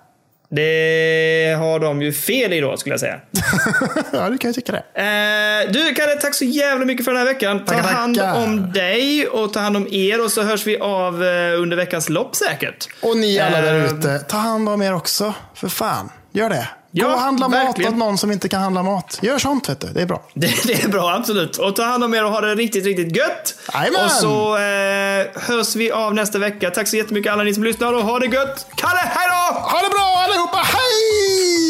Det har de ju fel i då, skulle jag säga. ja, du kan ju tycka det. Eh, du Kalle, tack så jävla mycket för den här veckan. Ta Tackar, hand tackar. om dig och ta hand om er och så hörs vi av eh, under veckans lopp säkert. Och ni alla där Eh, ute, ta hand om er också. För fan, gör det. Gå Ja, och handla verkligen. mat åt någon som inte kan handla mat. Gör sånt vet du, det är bra. Det, det är bra, absolut. Och ta hand om er och ha det riktigt, riktigt gött. Jajamän. Och så eh, hörs vi av nästa vecka. Tack så jättemycket alla ni som lyssnar och ha det gött. Kalle, hej då! Ha det bra allihopa, hej!